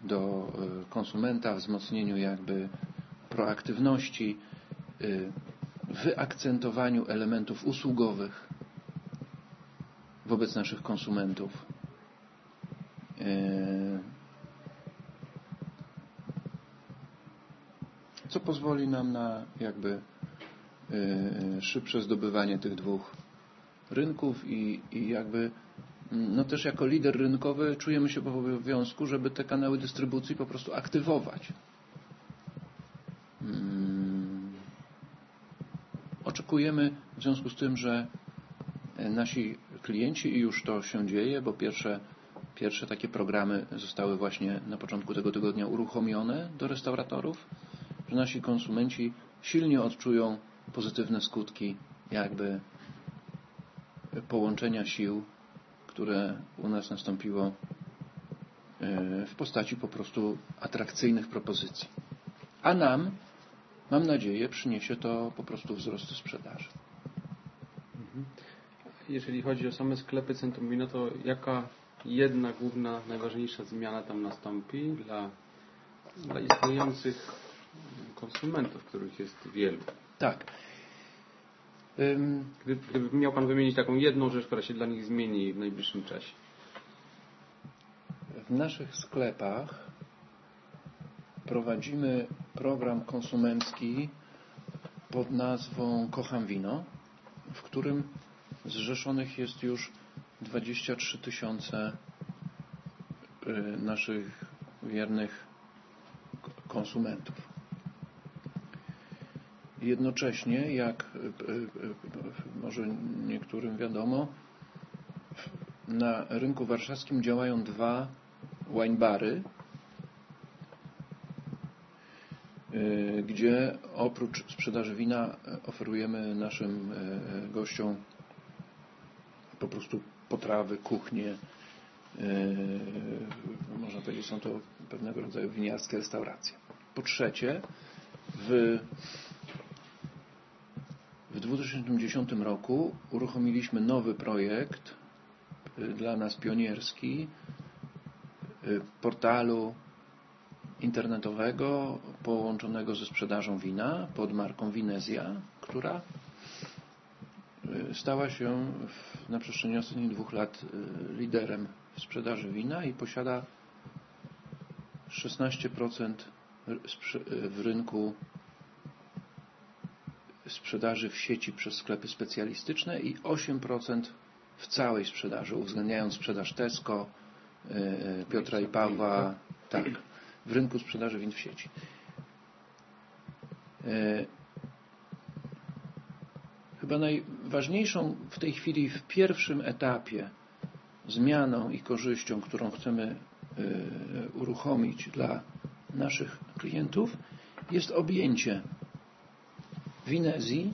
do konsumenta, wzmocnieniu jakby proaktywności, wyakcentowaniu elementów usługowych wobec naszych konsumentów. Co pozwoli nam na jakby szybsze zdobywanie tych dwóch rynków i, i jakby no też jako lider rynkowy czujemy się w obowiązku, żeby te kanały dystrybucji po prostu aktywować. oczekujemy w związku z tym, że e, nasi klienci, i już to się dzieje, bo pierwsze, pierwsze takie programy zostały właśnie na początku tego tygodnia uruchomione do restauratorów, że nasi konsumenci silnie odczują pozytywne skutki jakby połączenia sił, które u nas nastąpiło e, w postaci po prostu atrakcyjnych propozycji. A nam mam nadzieję, przyniesie to po prostu wzrost sprzedaży. Mhm. Jeżeli chodzi o same sklepy Centrum Wino, to jaka jedna główna, najważniejsza zmiana tam nastąpi dla, dla istniejących konsumentów, których jest wielu? Tak. Gdyby, miał Pan wymienić taką jedną rzecz, która się dla nich zmieni w najbliższym czasie. W naszych sklepach prowadzimy program konsumencki pod nazwą Kocham Wino, w którym zrzeszonych jest już 23 tysiące y, naszych wiernych konsumentów. Jednocześnie, jak y, y, może niektórym wiadomo, na rynku warszawskim działają dwa wine bary, gdzie oprócz sprzedaży wina oferujemy naszym gościom po prostu potrawy, kuchnie. Można powiedzieć, są to pewnego rodzaju winiarskie restauracje. Po trzecie, w, w 2010 roku uruchomiliśmy nowy projekt dla nas pionierski portalu internetowego połączonego ze sprzedażą wina pod marką Winezja, która stała się na przestrzeni ostatnich dwóch lat liderem w sprzedaży wina i posiada 16% w rynku sprzedaży w sieci przez sklepy specjalistyczne i 8% w całej sprzedaży, uwzględniając sprzedaż Tesco, e, Piotra i Pawła, tak, w rynku sprzedaży win w sieci. E, chyba najważniejszą w tej chwili, w pierwszym etapie zmianą i korzyścią, którą chcemy e, uruchomić dla naszych klientów, jest objęcie Winezji,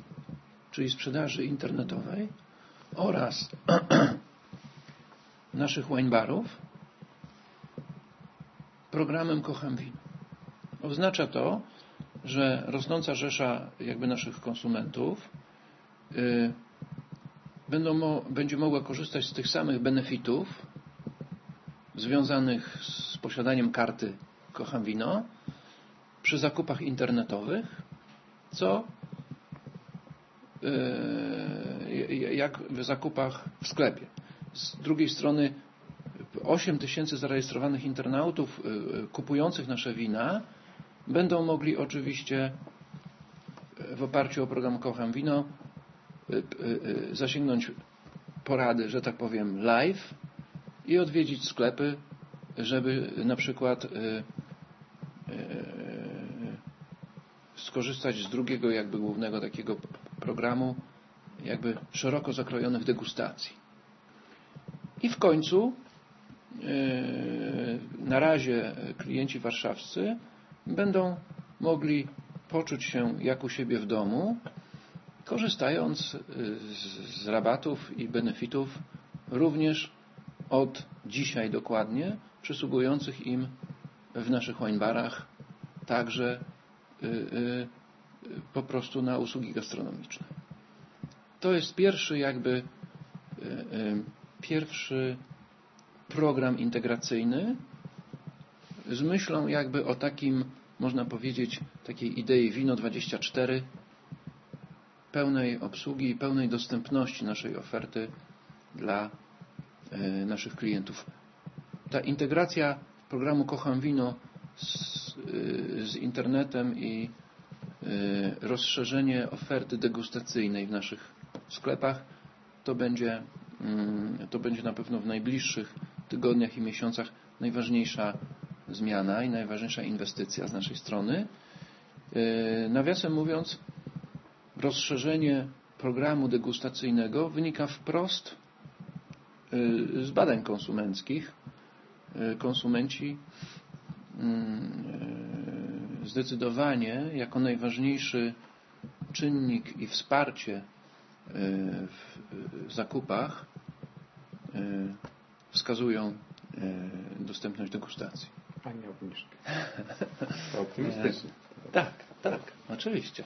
czyli sprzedaży internetowej oraz naszych winebarów programem Kocham Wino. Oznacza to, że rosnąca rzesza jakby naszych konsumentów yy, będą będzie mogła korzystać z tych samych benefitów związanych z posiadaniem karty Kocham Wino przy zakupach internetowych, co jak w zakupach w sklepie. Z drugiej strony 8 tysięcy zarejestrowanych internautów yy, kupujących nasze wina będą mogli oczywiście w oparciu o program Kocham Wino zasięgnąć porady, że tak powiem, live i odwiedzić sklepy, żeby na przykład skorzystać z drugiego jakby głównego takiego programu jakby szeroko zakrojonych degustacji. I w końcu na razie klienci warszawscy będą mogli poczuć się jak u siebie w domu, korzystając z rabatów i benefitów również od dzisiaj dokładnie przysługujących im w naszych winebarach także y, po prostu na usługi gastronomiczne. To jest pierwszy jakby y, pierwszy program integracyjny z myślą jakby o takim, można powiedzieć, takiej idei Wino 24 pełnej obsługi i pełnej dostępności naszej oferty dla naszych klientów. Ta integracja programu Kocham Wino z, z internetem i rozszerzenie oferty degustacyjnej w naszych sklepach to będzie, mm, to będzie na pewno w najbliższych tygodniach i miesiącach najważniejsza zmiana i najważniejsza inwestycja z naszej strony. Nawiasem mówiąc, rozszerzenie programu degustacyjnego wynika wprost z badań konsumenckich. Konsumenci mm, zdecydowanie jako najważniejszy czynnik i wsparcie w zakupach wskazują dostępność degustacji. Obniżkę. To optymistycznie. Tak, tak, oczywiście.